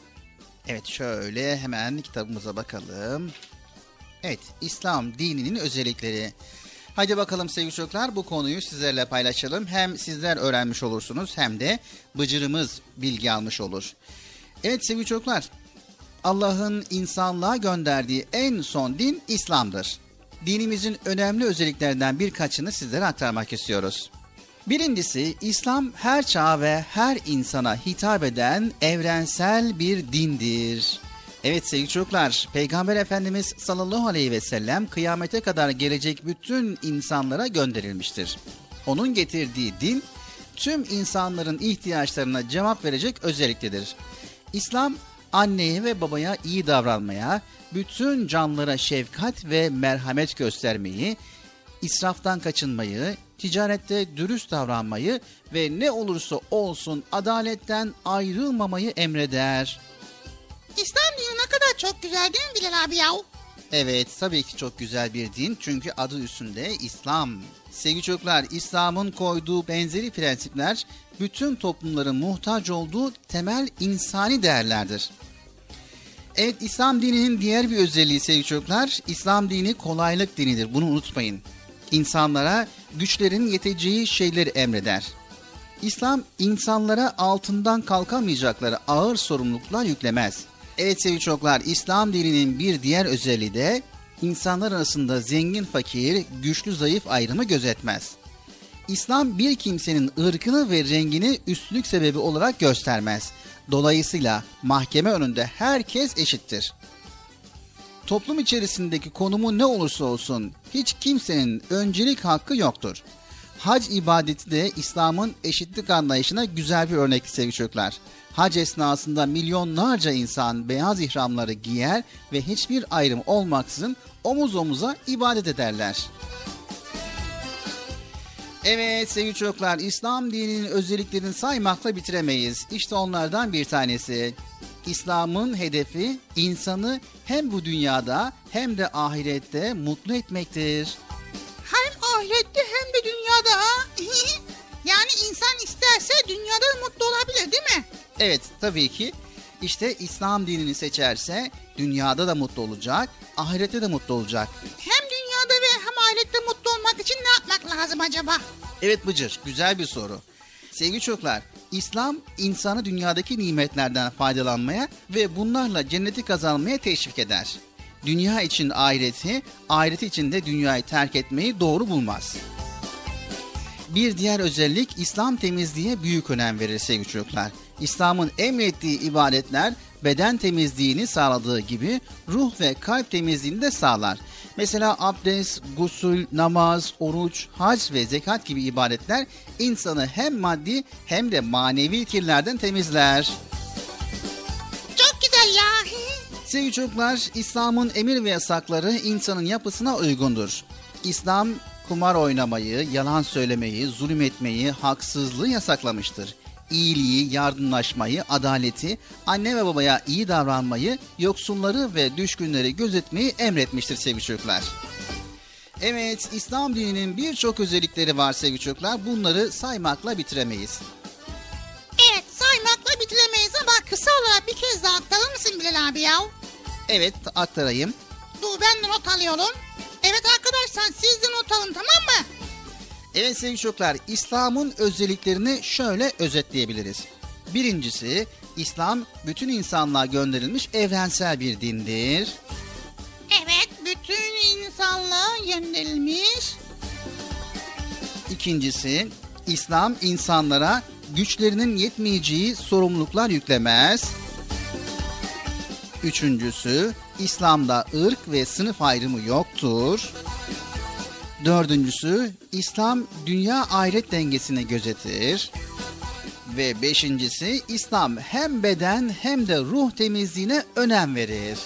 Evet şöyle hemen kitabımıza bakalım. Evet İslam dininin özellikleri. Hadi bakalım sevgili çocuklar bu konuyu sizlerle paylaşalım. Hem sizler öğrenmiş olursunuz hem de Bıcır'ımız bilgi almış olur. Evet sevgili çocuklar Allah'ın insanlığa gönderdiği en son din İslam'dır. Dinimizin önemli özelliklerinden birkaçını sizlere aktarmak istiyoruz. Birincisi İslam her çağ ve her insana hitap eden evrensel bir dindir. Evet sevgili çocuklar, Peygamber Efendimiz sallallahu aleyhi ve sellem kıyamete kadar gelecek bütün insanlara gönderilmiştir. Onun getirdiği din tüm insanların ihtiyaçlarına cevap verecek özelliktedir. İslam anneye ve babaya iyi davranmaya, bütün canlılara şefkat ve merhamet göstermeyi, israftan kaçınmayı, ticarette dürüst davranmayı ve ne olursa olsun adaletten ayrılmamayı emreder. İslam dini ne kadar çok güzel değil mi Bilal abi yahu? Evet tabii ki çok güzel bir din çünkü adı üstünde İslam. Sevgili çocuklar İslam'ın koyduğu benzeri prensipler bütün toplumların muhtaç olduğu temel insani değerlerdir. Evet İslam dininin diğer bir özelliği sevgili çocuklar İslam dini kolaylık dinidir bunu unutmayın. İnsanlara güçlerin yeteceği şeyleri emreder. İslam insanlara altından kalkamayacakları ağır sorumluluklar yüklemez. Evet sevgili çocuklar İslam dininin bir diğer özelliği de insanlar arasında zengin fakir, güçlü zayıf ayrımı gözetmez. İslam bir kimsenin ırkını ve rengini üstlük sebebi olarak göstermez. Dolayısıyla mahkeme önünde herkes eşittir. Toplum içerisindeki konumu ne olursa olsun hiç kimsenin öncelik hakkı yoktur. Hac ibadeti de İslam'ın eşitlik anlayışına güzel bir örnek sevgili çocuklar. Hac esnasında milyonlarca insan beyaz ihramları giyer ve hiçbir ayrım olmaksızın omuz omuza ibadet ederler. Evet sevgili çocuklar İslam dininin özelliklerini saymakla bitiremeyiz. İşte onlardan bir tanesi. İslam'ın hedefi insanı hem bu dünyada hem de ahirette mutlu etmektir. Hem ahirette hem de dünyada <laughs> yani insan isterse dünyada da mutlu olabilir değil mi? Evet tabii ki işte İslam dinini seçerse dünyada da mutlu olacak, ahirette de mutlu olacak. Hem dünyada ve hem ahirette mutlu olmak için ne yapmak lazım acaba? Evet Bıcır, güzel bir soru. Sevgili çocuklar, İslam insanı dünyadaki nimetlerden faydalanmaya ve bunlarla cenneti kazanmaya teşvik eder. Dünya için ahireti, ahireti için de dünyayı terk etmeyi doğru bulmaz. Bir diğer özellik İslam temizliğe büyük önem verir sevgili çocuklar. İslam'ın emrettiği ibadetler beden temizliğini sağladığı gibi ruh ve kalp temizliğini de sağlar. Mesela abdest, gusül, namaz, oruç, hac ve zekat gibi ibadetler insanı hem maddi hem de manevi kirlerden temizler. Çok güzel ya. <laughs> Sevgili çocuklar, İslam'ın emir ve yasakları insanın yapısına uygundur. İslam kumar oynamayı, yalan söylemeyi, zulüm etmeyi, haksızlığı yasaklamıştır. İyiliği, yardımlaşmayı, adaleti, anne ve babaya iyi davranmayı, yoksulları ve düşkünleri gözetmeyi emretmiştir sevgili çocuklar. Evet, İslam dininin birçok özellikleri var sevgili çocuklar. Bunları saymakla bitiremeyiz. Evet saymakla bitiremeyiz ama kısa olarak bir kez daha aktarır mısın Bilal abi ya? Evet, aktarayım. Dur ben de not alıyorum. Evet arkadaşlar siz de not alın tamam mı? Evet sevgili çocuklar, İslam'ın özelliklerini şöyle özetleyebiliriz. Birincisi, İslam bütün insanlığa gönderilmiş evrensel bir dindir. Evet bütün insanlığa gönderilmiş. İkincisi, İslam insanlara güçlerinin yetmeyeceği sorumluluklar yüklemez. Üçüncüsü, İslam'da ırk ve sınıf ayrımı yoktur. Dördüncüsü İslam dünya ahiret dengesini gözetir. Ve beşincisi İslam hem beden hem de ruh temizliğine önem verir.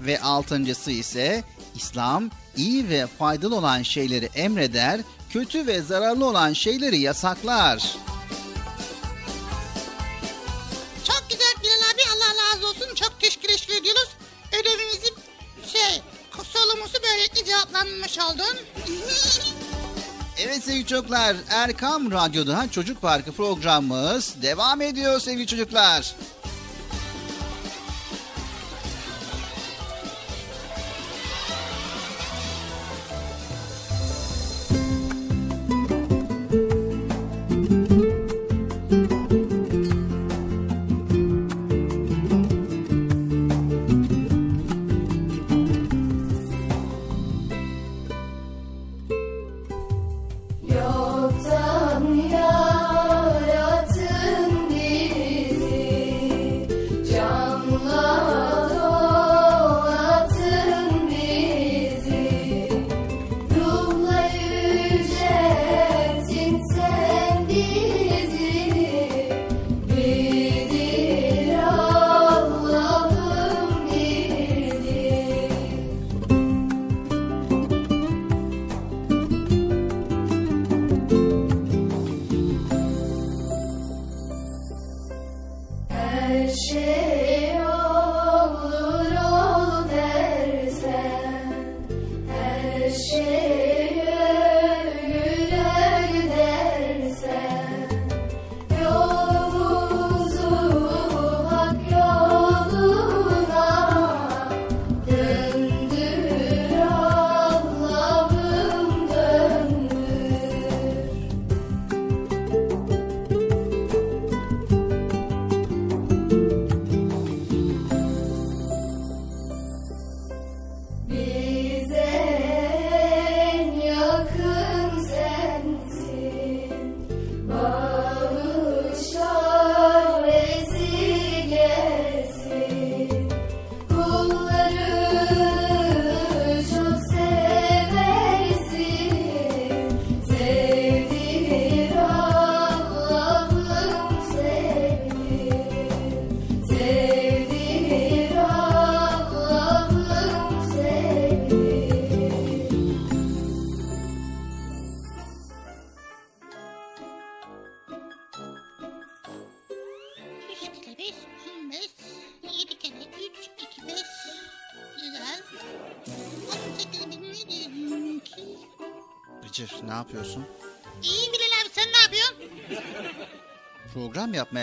Ve altıncısı ise İslam iyi ve faydalı olan şeyleri emreder, kötü ve zararlı olan şeyleri yasaklar. Çok güzel Bilal abi Allah razı olsun. Çok teşekkür ediyoruz. Ödevimizi şey sorumuzu böylelikle cevaplanmış oldun. Evet sevgili çocuklar, Erkam Radyo'da Çocuk Parkı programımız devam ediyor sevgili çocuklar.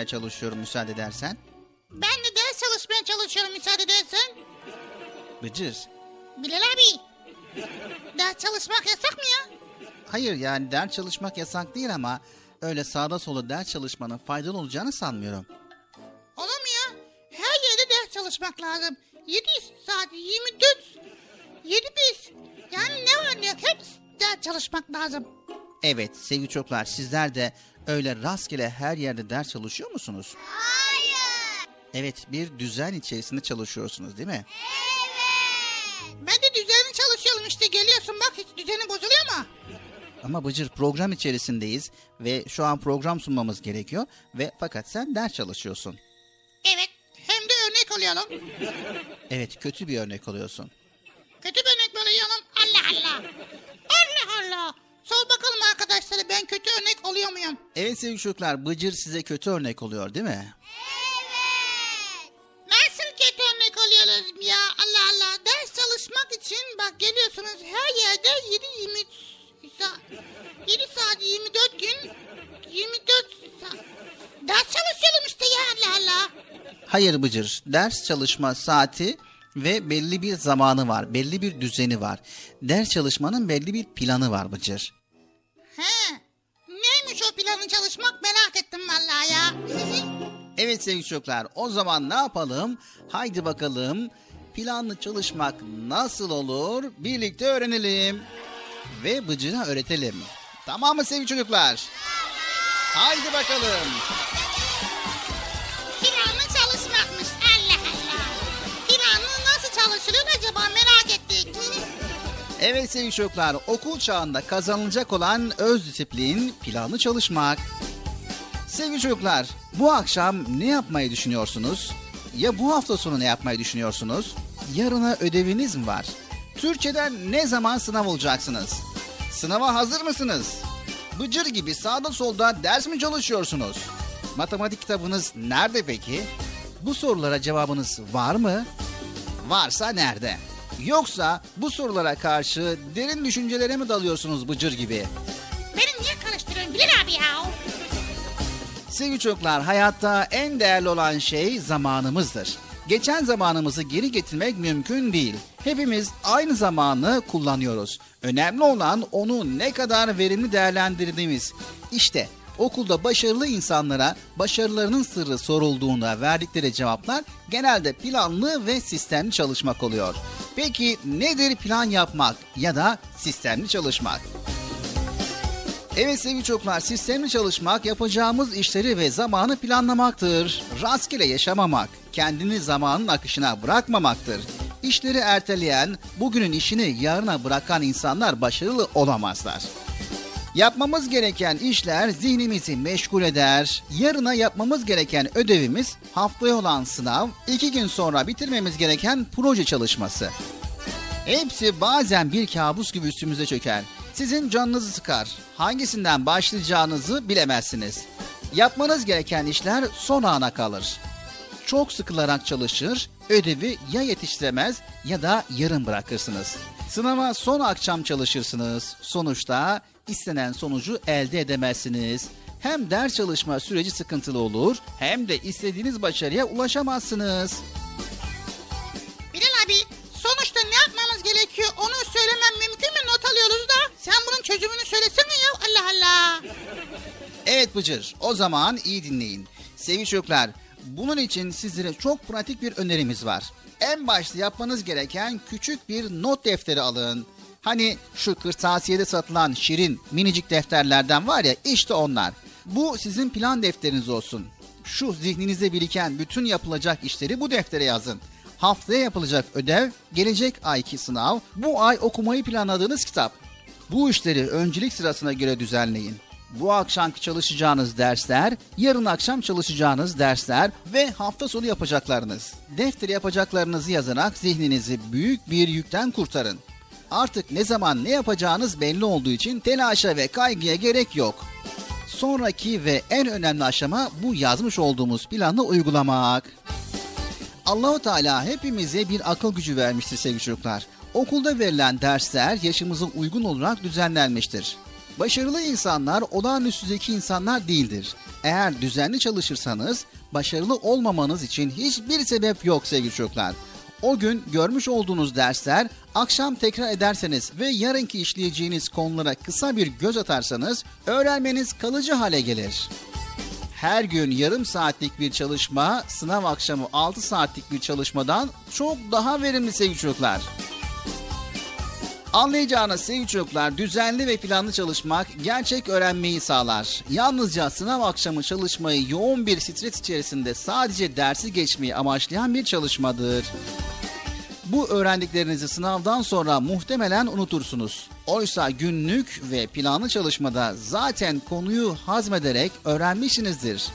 Yapmaya çalışıyorum müsaade edersen. Ben de ders çalışmaya çalışıyorum müsaade edersen. Bıcır. Bilal abi. Ders çalışmak yasak mı ya? Hayır yani ders çalışmak yasak değil ama öyle sağda sola ders çalışmanın faydalı olacağını sanmıyorum. Olur mu ya? Her yerde ders çalışmak lazım. 7 saat 24 7 biz. Yani ne var ne yok hep ders çalışmak lazım. Evet sevgili çocuklar sizler de öyle rastgele her yerde ders çalışıyor musunuz? Hayır. Evet bir düzen içerisinde çalışıyorsunuz değil mi? Ben de düzenli çalışıyorum işte geliyorsun bak hiç düzeni bozuluyor mu? Ama Bıcır program içerisindeyiz ve şu an program sunmamız gerekiyor ve fakat sen ders çalışıyorsun. Evet hem de örnek oluyorum. Evet kötü bir örnek oluyorsun. Kötü bir örnek böyle oluyorum. Allah Allah. Allah Allah. Sor bakalım arkadaşlara ben kötü örnek oluyor muyum? Evet sevgili çocuklar Bıcır size kötü örnek oluyor değil mi? Nasıl kötü örnek oluyoruz ya Allah Allah. Ders çalışmak için bak geliyorsunuz her yerde 7 20 saat 7 saat 24 gün 24 saat. Ders çalışıyorum işte ya Allah Allah. Hayır Bıcır ders çalışma saati ve belli bir zamanı var. Belli bir düzeni var. Ders çalışmanın belli bir planı var Bıcır. He. Neymiş o planın çalışmak merak ettim vallahi ya. <laughs> Evet sevgili çocuklar o zaman ne yapalım? Haydi bakalım planlı çalışmak nasıl olur birlikte öğrenelim. Ve Bıcır'a öğretelim. Tamam mı sevgili çocuklar? Haydi bakalım. Evet sevgili çocuklar, okul çağında kazanılacak olan öz disiplin, planlı çalışmak. Sevgili çocuklar, bu akşam ne yapmayı düşünüyorsunuz? Ya bu hafta sonu ne yapmayı düşünüyorsunuz? Yarına ödeviniz mi var? Türkçeden ne zaman sınav olacaksınız? Sınava hazır mısınız? Bıcır gibi sağda solda ders mi çalışıyorsunuz? Matematik kitabınız nerede peki? Bu sorulara cevabınız var mı? Varsa nerede? Yoksa bu sorulara karşı derin düşüncelere mi dalıyorsunuz bıcır gibi? Beni niye karıştırıyorsun Bilal abi ya? Sevgili çocuklar, hayatta en değerli olan şey zamanımızdır. Geçen zamanımızı geri getirmek mümkün değil. Hepimiz aynı zamanı kullanıyoruz. Önemli olan onu ne kadar verimli değerlendirdiğimiz. İşte okulda başarılı insanlara başarılarının sırrı sorulduğunda verdikleri cevaplar genelde planlı ve sistemli çalışmak oluyor. Peki nedir plan yapmak ya da sistemli çalışmak? Evet sevgili çocuklar, sistemli çalışmak yapacağımız işleri ve zamanı planlamaktır. Rastgele yaşamamak, kendini zamanın akışına bırakmamaktır. İşleri erteleyen, bugünün işini yarına bırakan insanlar başarılı olamazlar. Yapmamız gereken işler zihnimizi meşgul eder. Yarına yapmamız gereken ödevimiz haftaya olan sınav, iki gün sonra bitirmemiz gereken proje çalışması. Hepsi bazen bir kabus gibi üstümüze çöker. Sizin canınızı sıkar. Hangisinden başlayacağınızı bilemezsiniz. Yapmanız gereken işler son ana kalır. Çok sıkılarak çalışır, ödevi ya yetiştiremez ya da yarım bırakırsınız. Sınava son akşam çalışırsınız. Sonuçta istenen sonucu elde edemezsiniz. Hem ders çalışma süreci sıkıntılı olur hem de istediğiniz başarıya ulaşamazsınız. Bilal abi sonuçta ne yapmamız gerekiyor onu söylemem mümkün mü? Not alıyoruz da. Sen bunun çözümünü söylesene ya Allah Allah. Evet Bıcır, o zaman iyi dinleyin. Sevgili çocuklar, bunun için sizlere çok pratik bir önerimiz var. En başta yapmanız gereken küçük bir not defteri alın. Hani şu kırtasiyede satılan şirin minicik defterlerden var ya işte onlar. Bu sizin plan defteriniz olsun. Şu zihninizde biriken bütün yapılacak işleri bu deftere yazın. Haftaya yapılacak ödev, gelecek ayki sınav, bu ay okumayı planladığınız kitap. Bu işleri öncelik sırasına göre düzenleyin. Bu akşamki çalışacağınız dersler, yarın akşam çalışacağınız dersler ve hafta sonu yapacaklarınız. Deftere yapacaklarınızı yazarak zihninizi büyük bir yükten kurtarın. Artık ne zaman ne yapacağınız belli olduğu için telaşa ve kaygıya gerek yok. Sonraki ve en önemli aşama bu yazmış olduğumuz planı uygulamak. Allahu Teala hepimize bir akıl gücü vermiştir sevgili çocuklar. Okulda verilen dersler yaşımıza uygun olarak düzenlenmiştir. Başarılı insanlar olağanüstü zeki insanlar değildir. Eğer düzenli çalışırsanız başarılı olmamanız için hiçbir sebep yok sevgili çocuklar. O gün görmüş olduğunuz dersler akşam tekrar ederseniz ve yarınki işleyeceğiniz konulara kısa bir göz atarsanız öğrenmeniz kalıcı hale gelir. Her gün yarım saatlik bir çalışma sınav akşamı 6 saatlik bir çalışmadan çok daha verimli sevgili çocuklar. Anlayacağınız sevgili çocuklar düzenli ve planlı çalışmak gerçek öğrenmeyi sağlar. Yalnızca sınav akşamı çalışmayı yoğun bir stres içerisinde sadece dersi geçmeyi amaçlayan bir çalışmadır. Bu öğrendiklerinizi sınavdan sonra muhtemelen unutursunuz. Oysa günlük ve planlı çalışmada zaten konuyu hazmederek öğrenmişsinizdir.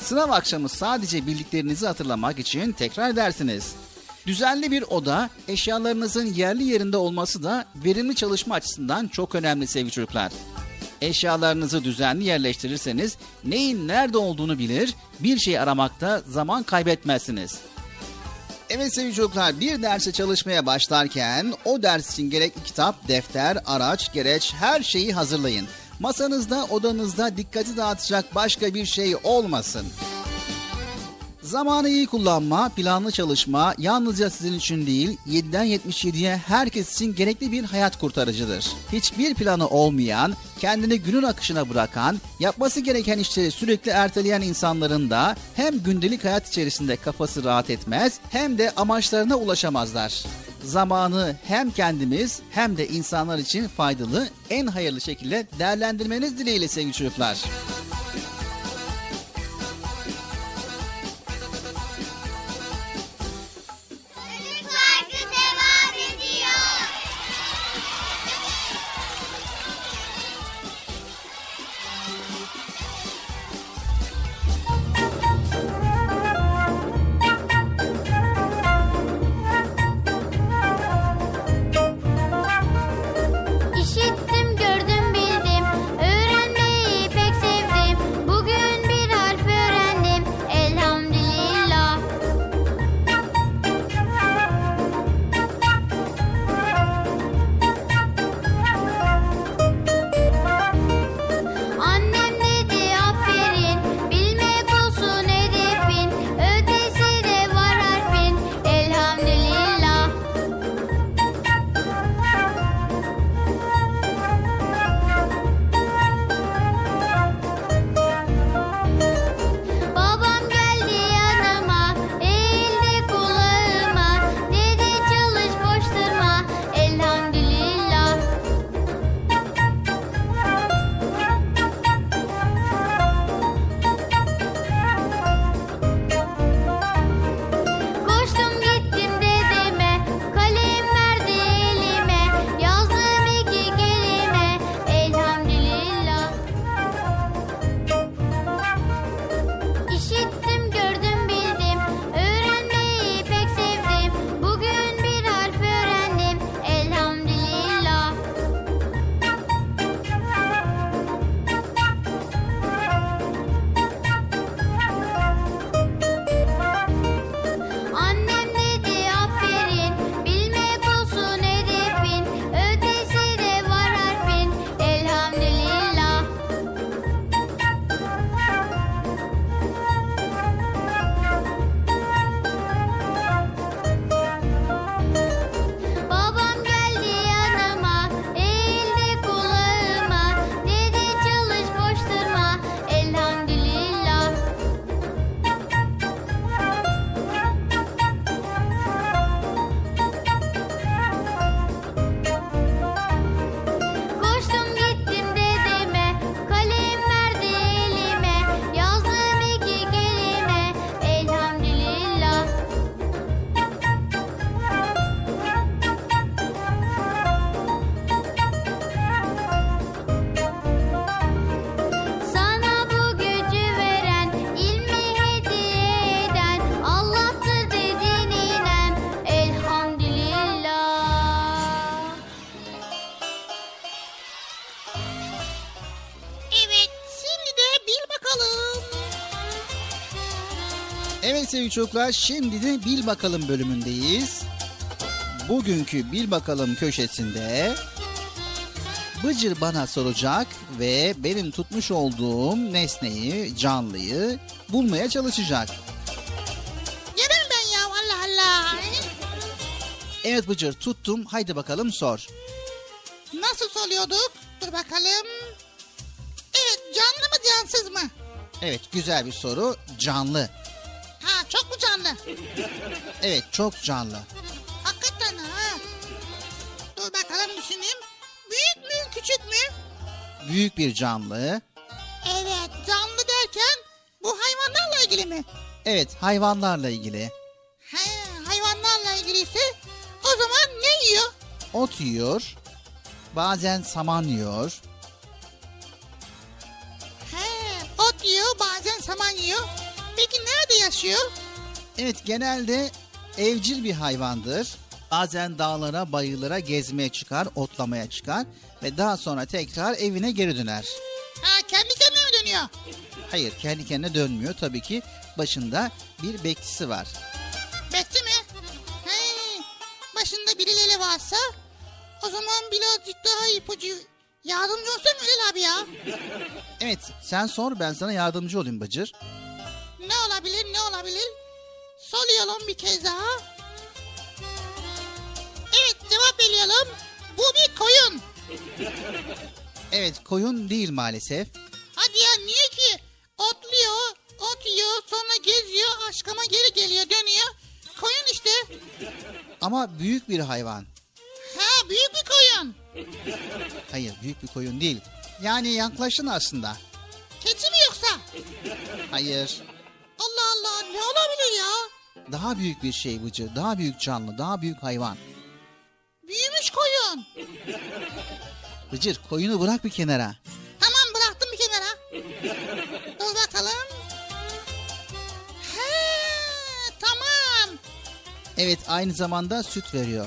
Sınav akşamı sadece bildiklerinizi hatırlamak için tekrar edersiniz. Düzenli bir oda, eşyalarınızın yerli yerinde olması da verimli çalışma açısından çok önemli sevgili çocuklar. Eşyalarınızı düzenli yerleştirirseniz neyin nerede olduğunu bilir, bir şey aramakta zaman kaybetmezsiniz. Evet sevgili çocuklar bir derse çalışmaya başlarken o ders için gerekli kitap, defter, araç, gereç her şeyi hazırlayın. Masanızda, odanızda dikkati dağıtacak başka bir şey olmasın. Zamanı iyi kullanma, planlı çalışma yalnızca sizin için değil, 7'den 77'ye herkes için gerekli bir hayat kurtarıcıdır. Hiçbir planı olmayan, kendini günün akışına bırakan, yapması gereken işleri sürekli erteleyen insanların da hem gündelik hayat içerisinde kafası rahat etmez hem de amaçlarına ulaşamazlar. Zamanı hem kendimiz hem de insanlar için faydalı, en hayırlı şekilde değerlendirmeniz dileğiyle sevgili çocuklar. Sevgili çocuklar şimdi de Bil Bakalım bölümündeyiz. Bugünkü Bil Bakalım köşesinde Bıcır bana soracak ve benim tutmuş olduğum nesneyi, canlıyı bulmaya çalışacak. Yerim ben ya Allah Allah. Evet Bıcır tuttum haydi bakalım sor. Nasıl soluyorduk? Dur bakalım. Evet canlı mı cansız mı? Evet güzel bir soru canlı. Evet çok canlı. Hakikaten ha. Dur bakalım düşüneyim. Büyük mü küçük mü? Büyük bir canlı. Evet canlı derken bu hayvanlarla ilgili mi? Evet hayvanlarla ilgili. He, hayvanlarla ilgiliyse o zaman ne yiyor? Ot yiyor. Bazen saman yiyor. He, ot yiyor bazen saman yiyor. Peki nerede yaşıyor? Evet genelde evcil bir hayvandır. Bazen dağlara, bayırlara gezmeye çıkar, otlamaya çıkar ve daha sonra tekrar evine geri döner. Ha kendi kendine mi dönüyor? Hayır, kendi kendine dönmüyor. Tabii ki başında bir bekçisi var. Bekçi mi? He, başında birileri varsa o zaman birazcık daha ipucu yardımcı olsun Ülal abi ya. Evet, sen sor ben sana yardımcı olayım Bıcır. Ne olabilir ne olabilir? Soruyorum bir kez daha. Evet cevap veriyorum. Bu bir koyun. Evet, koyun değil maalesef. Hadi ya niye ki? Otluyor, ot yiyor, sonra geziyor, aşkama geri geliyor, dönüyor. Koyun işte. Ama büyük bir hayvan. Ha büyük bir koyun. Hayır, büyük bir koyun değil. Yani yaklaşın aslında. Keçi mi yoksa? Hayır. Allah Allah ne olabilir ya? Daha büyük bir şey Bıcır. Daha büyük canlı, daha büyük hayvan. Büyümüş koyun. Bıcır, koyunu bırak bir kenara. Tamam bıraktım bir kenara. Dur bakalım. He tamam. Evet, aynı zamanda süt veriyor.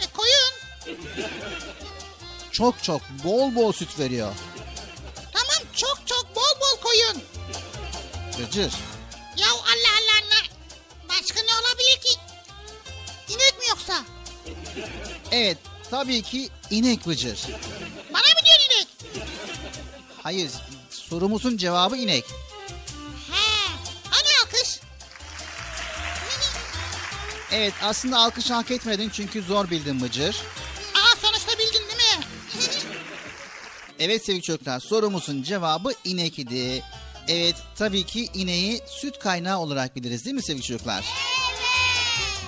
E koyun. Çok çok, bol bol süt veriyor. Tamam çok çok bol bol koyun. Bıcır. Yoksa? Evet, tabii ki inek Bıcır. Bana mı diyorsun inek? Hayır, sorumuzun cevabı inek. He. Hani alkış? Evet, aslında alkış hak etmedin çünkü zor bildin Bıcır. Aa sonuçta bildin değil mi? Evet sevgili çocuklar, sorumuzun cevabı inek idi. Evet, tabii ki ineği süt kaynağı olarak biliriz değil mi sevgili çocuklar?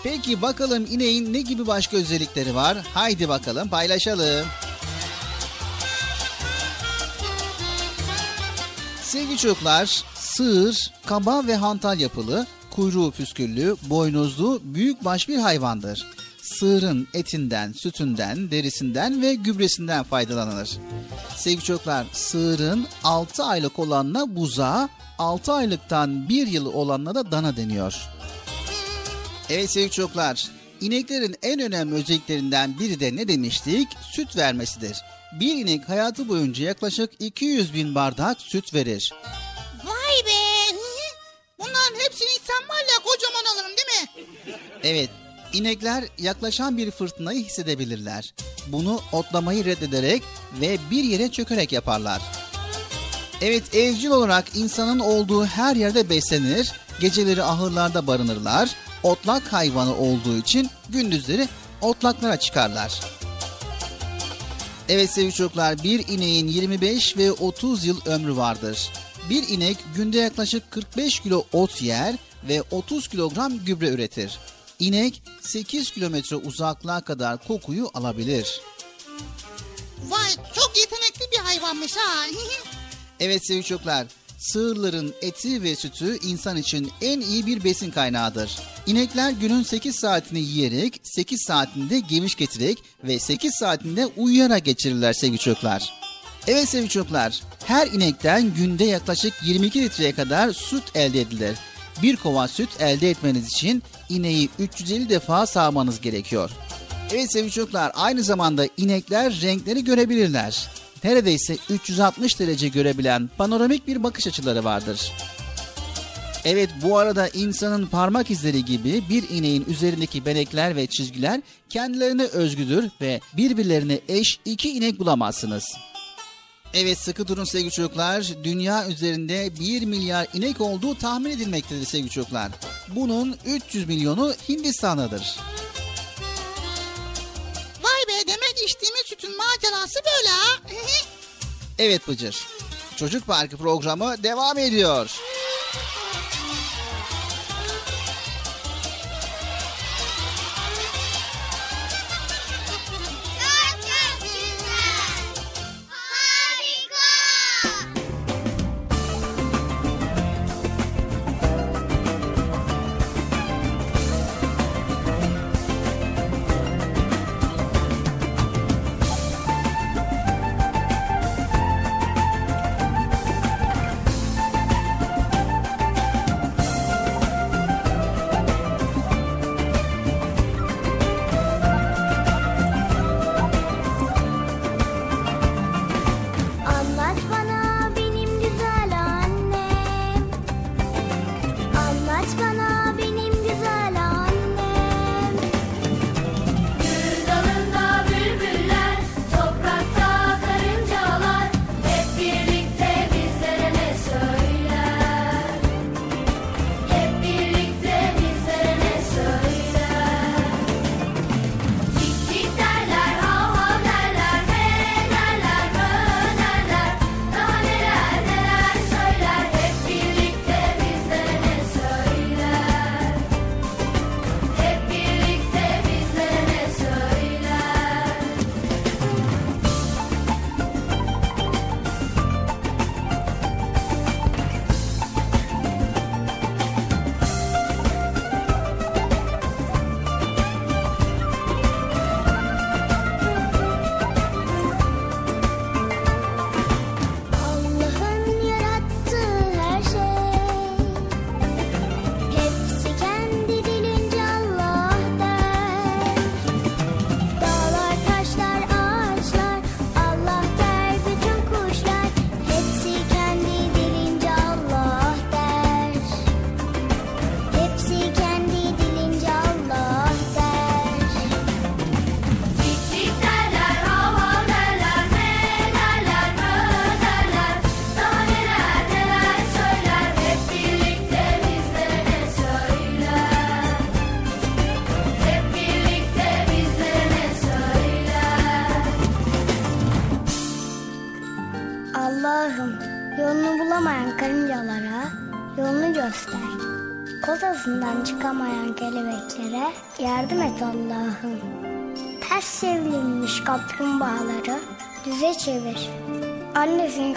Peki bakalım ineğin ne gibi başka özellikleri var? Haydi bakalım paylaşalım. Sevgili çocuklar, sığır, kaba ve hantal yapılı, kuyruğu püsküllü, boynuzlu, büyükbaş bir hayvandır. Sığırın etinden, sütünden, derisinden ve gübresinden faydalanılır. Sevgili çocuklar, sığırın 6 aylık olanına buzağı, 6 aylıktan 1 yıl olanına da dana deniyor. Evet sevgili çocuklar, ineklerin en önemli özelliklerinden biri de ne demiştik? Süt vermesidir. Bir inek hayatı boyunca yaklaşık 200 bin bardak süt verir. Vay be. <laughs> Bunların hepsini içsem var ya kocaman olurum değil mi? Evet, inekler yaklaşan bir fırtınayı hissedebilirler. Bunu otlamayı reddederek ve bir yere çökerek yaparlar. Evet, evcil olarak insanın olduğu her yerde beslenir, geceleri ahırlarda barınırlar, otlak hayvanı olduğu için gündüzleri otlaklara çıkarlar. Evet sevgili çocuklar, bir ineğin 25 ve 30 yıl ömrü vardır. Bir inek günde yaklaşık 45 kilo ot yer ve 30 kilogram gübre üretir. İnek 8 kilometre uzaklığa kadar kokuyu alabilir. Vay çok yetenekli bir hayvanmış ha. <laughs> Evet sevgili çocuklar, sığırların eti ve sütü insan için en iyi bir besin kaynağıdır. İnekler günün 8 saatini yiyerek, 8 saatinde geviş getirerek ve 8 saatinde uyuyarak geçirirler sevgili çocuklar. Evet sevgili çocuklar, her inekten günde yaklaşık 22 litreye kadar süt elde edilir. Bir kova süt elde etmeniz için ineği 350 defa sağmanız gerekiyor. Evet sevgili çocuklar, aynı zamanda inekler renkleri görebilirler. Neredeyse 360 derece görebilen panoramik bir bakış açıları vardır. Evet bu arada insanın parmak izleri gibi bir ineğin üzerindeki benekler ve çizgiler kendilerine özgüdür ve birbirlerine eş iki inek bulamazsınız. Evet sıkı durun sevgili çocuklar. Dünya üzerinde 1 milyar inek olduğu tahmin edilmektedir sevgili çocuklar. Bunun 300 milyonu Hindistan'dadır. Be demek içtiğimiz sütün macerası böyle ha. <laughs> Evet Bıcır. Çocuk Parkı programı devam ediyor.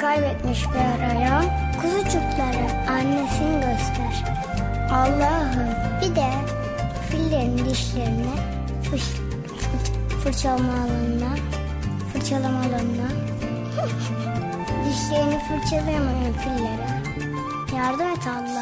Kaybetmiş bir arayan kuzucuklara annesini göster. Allah'ım bir de fillerin dişlerini fış, fırçalama alanına, fırçalama alanına <laughs> Dişlerini fırçalayamayan fillere yardım et Allah'ım.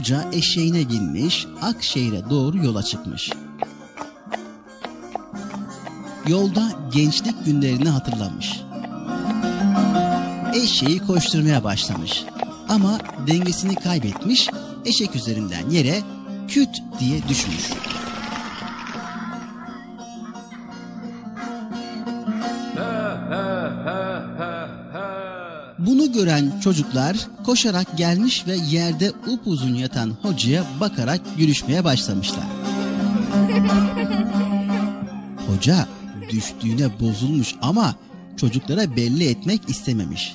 Hoca eşeğine binmiş, Akşehir'e doğru yola çıkmış. Yolda gençlik günlerini hatırlamış. Eşeği koşturmaya başlamış. Ama dengesini kaybetmiş, eşek üzerinden yere küt diye düşmüş. Gören çocuklar koşarak gelmiş ve yerde upuzun yatan hocaya bakarak gülüşmeye başlamışlar. <laughs> Hoca düştüğüne bozulmuş ama çocuklara belli etmek istememiş.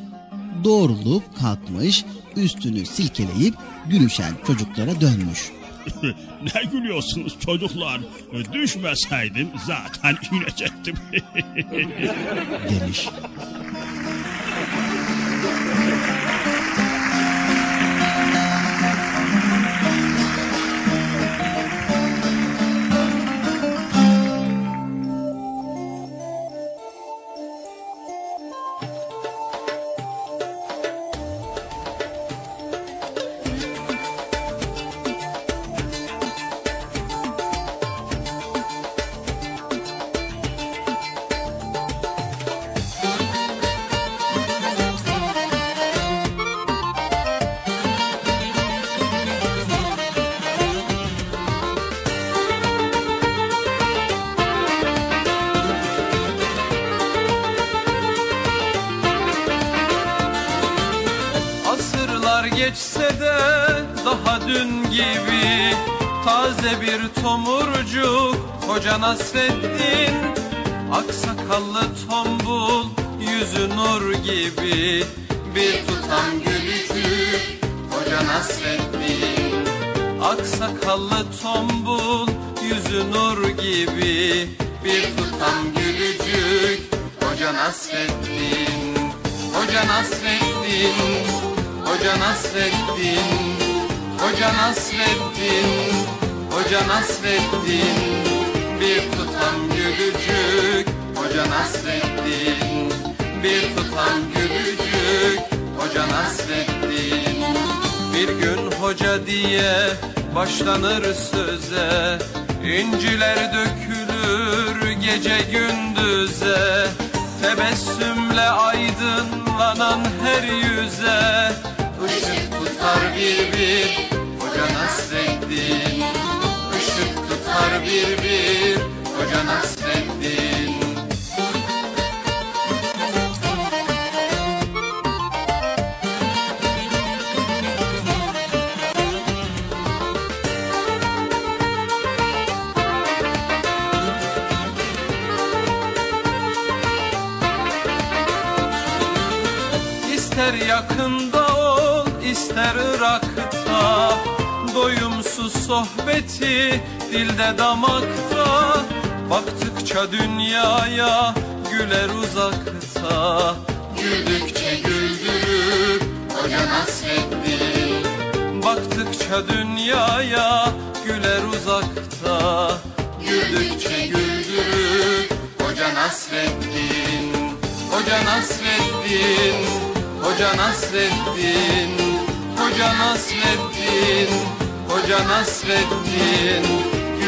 Doğrulup kalkmış, üstünü silkeleyip gülüşen çocuklara dönmüş. <laughs> ne gülüyorsunuz çocuklar? Düşmeseydim zaten inecektim. <laughs> demiş. Hoca Nasreddin Aksakallı tombul Yüzü nur gibi. Bir tutam gülücük Hoca Nasreddin Aksakallı tombul Yüzü nur gibi. Bir tutam gülücük Hoca Nasreddin Hoca Nasreddin Hoca Nasreddin Hoca Nasreddin Hoca Nasreddin Bir tutam gülücük Hoca Nasreddin Bir tutam gülücük Hoca Nasreddin Bir gün hoca diye başlanır söze İnciler dökülür gece gündüze. Tebessümle aydınlanan her yüze Işık tutar bir bir Hoca Nasreddin Tutar bir bir Hoca Nasreddin. İster yakında ol ister Irak'ta Doyumsuz sohbeti dilde damakta Baktıkça dünyaya güler uzakta. Güldükçe güldürür Hoca Nasreddin Baktıkça dünyaya güler uzakta. Güldükçe güldürür Hoca Nasreddin Hoca Nasreddin Hoca Nasreddin Hoca Nasreddin Hoca Nasreddin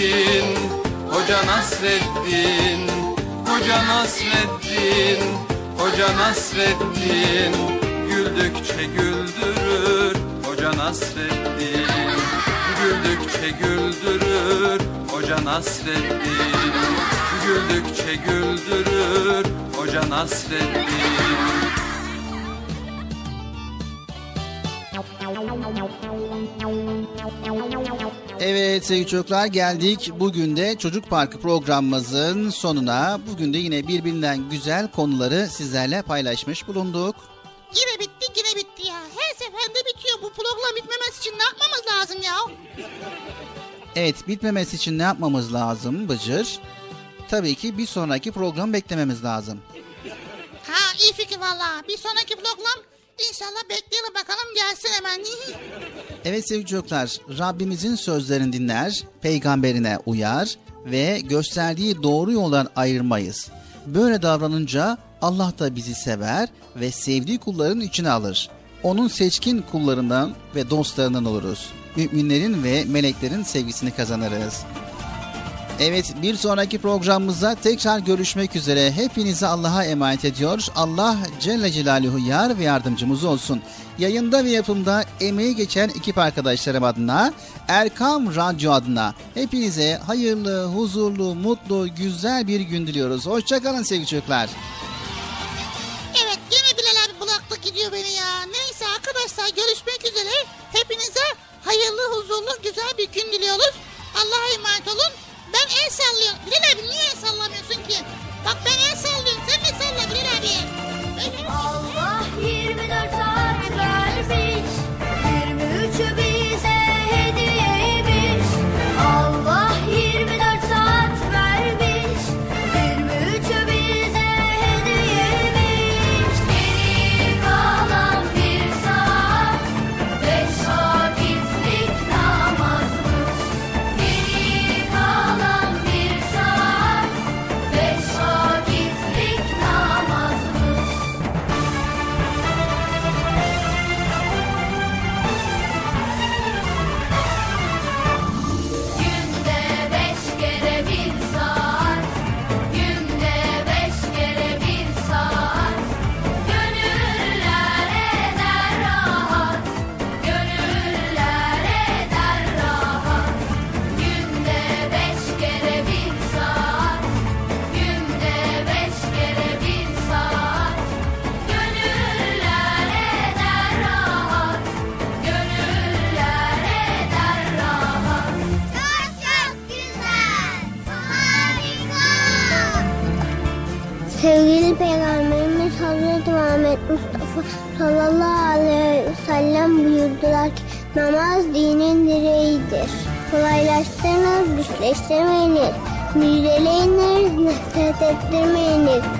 Nasreddin Hoca Nasreddin Hoca Nasreddin Hoca Nasreddin Güldükçe güldürür Hoca Nasreddin Güldükçe güldürür Hoca Nasreddin Güldükçe güldürür Hoca Nasreddin Evet sevgili çocuklar geldik bugün de Çocuk Parkı programımızın sonuna. Bugün de yine birbirinden güzel konuları sizlerle paylaşmış bulunduk. Yine bitti yine bitti ya. Her seferinde bitiyor. Bu program bitmemesi için ne yapmamız lazım ya? Evet bitmemesi için ne yapmamız lazım Bıcır? Tabii ki bir sonraki program beklememiz lazım. Ha iyi fikir valla. Bir sonraki program inşallah bekleyelim bakalım gelsin hemen. <laughs> Evet sevgili çocuklar Rabbimizin sözlerini dinler, peygamberine uyar ve gösterdiği doğru yoldan ayırmayız. Böyle davranınca Allah da bizi sever ve sevdiği kulların içine alır. Onun seçkin kullarından ve dostlarından oluruz. Müminlerin ve meleklerin sevgisini kazanırız. Evet bir sonraki programımızda tekrar görüşmek üzere. Hepinizi Allah'a emanet ediyor. Allah Celle Celaluhu yar ve yardımcımız olsun. Yayında ve yapımda emeği geçen ekip arkadaşlarım adına, Erkam Radyo adına hepinize hayırlı, huzurlu, mutlu, güzel bir gün diliyoruz. Hoşçakalın sevgili çocuklar. Evet yine Bilal abi bıraktı gidiyor beni ya. Neyse arkadaşlar görüşmek üzere. Hepinize hayırlı, huzurlu, güzel bir gün diliyoruz. Allah'a emanet olun. Ben el sallıyorum. Bilal abi niye el sallamıyorsun ki? Bak ben el sallıyorum. Sen de salla Bilal abi. Allah 24 saat Muhammed Mustafa sallallahu aleyhi ve sellem buyurdular ki namaz dinin direğidir. Kolaylaştırınız, güçleştirmeyiniz, müjdeleyiniz, nefret ettirmeyiniz.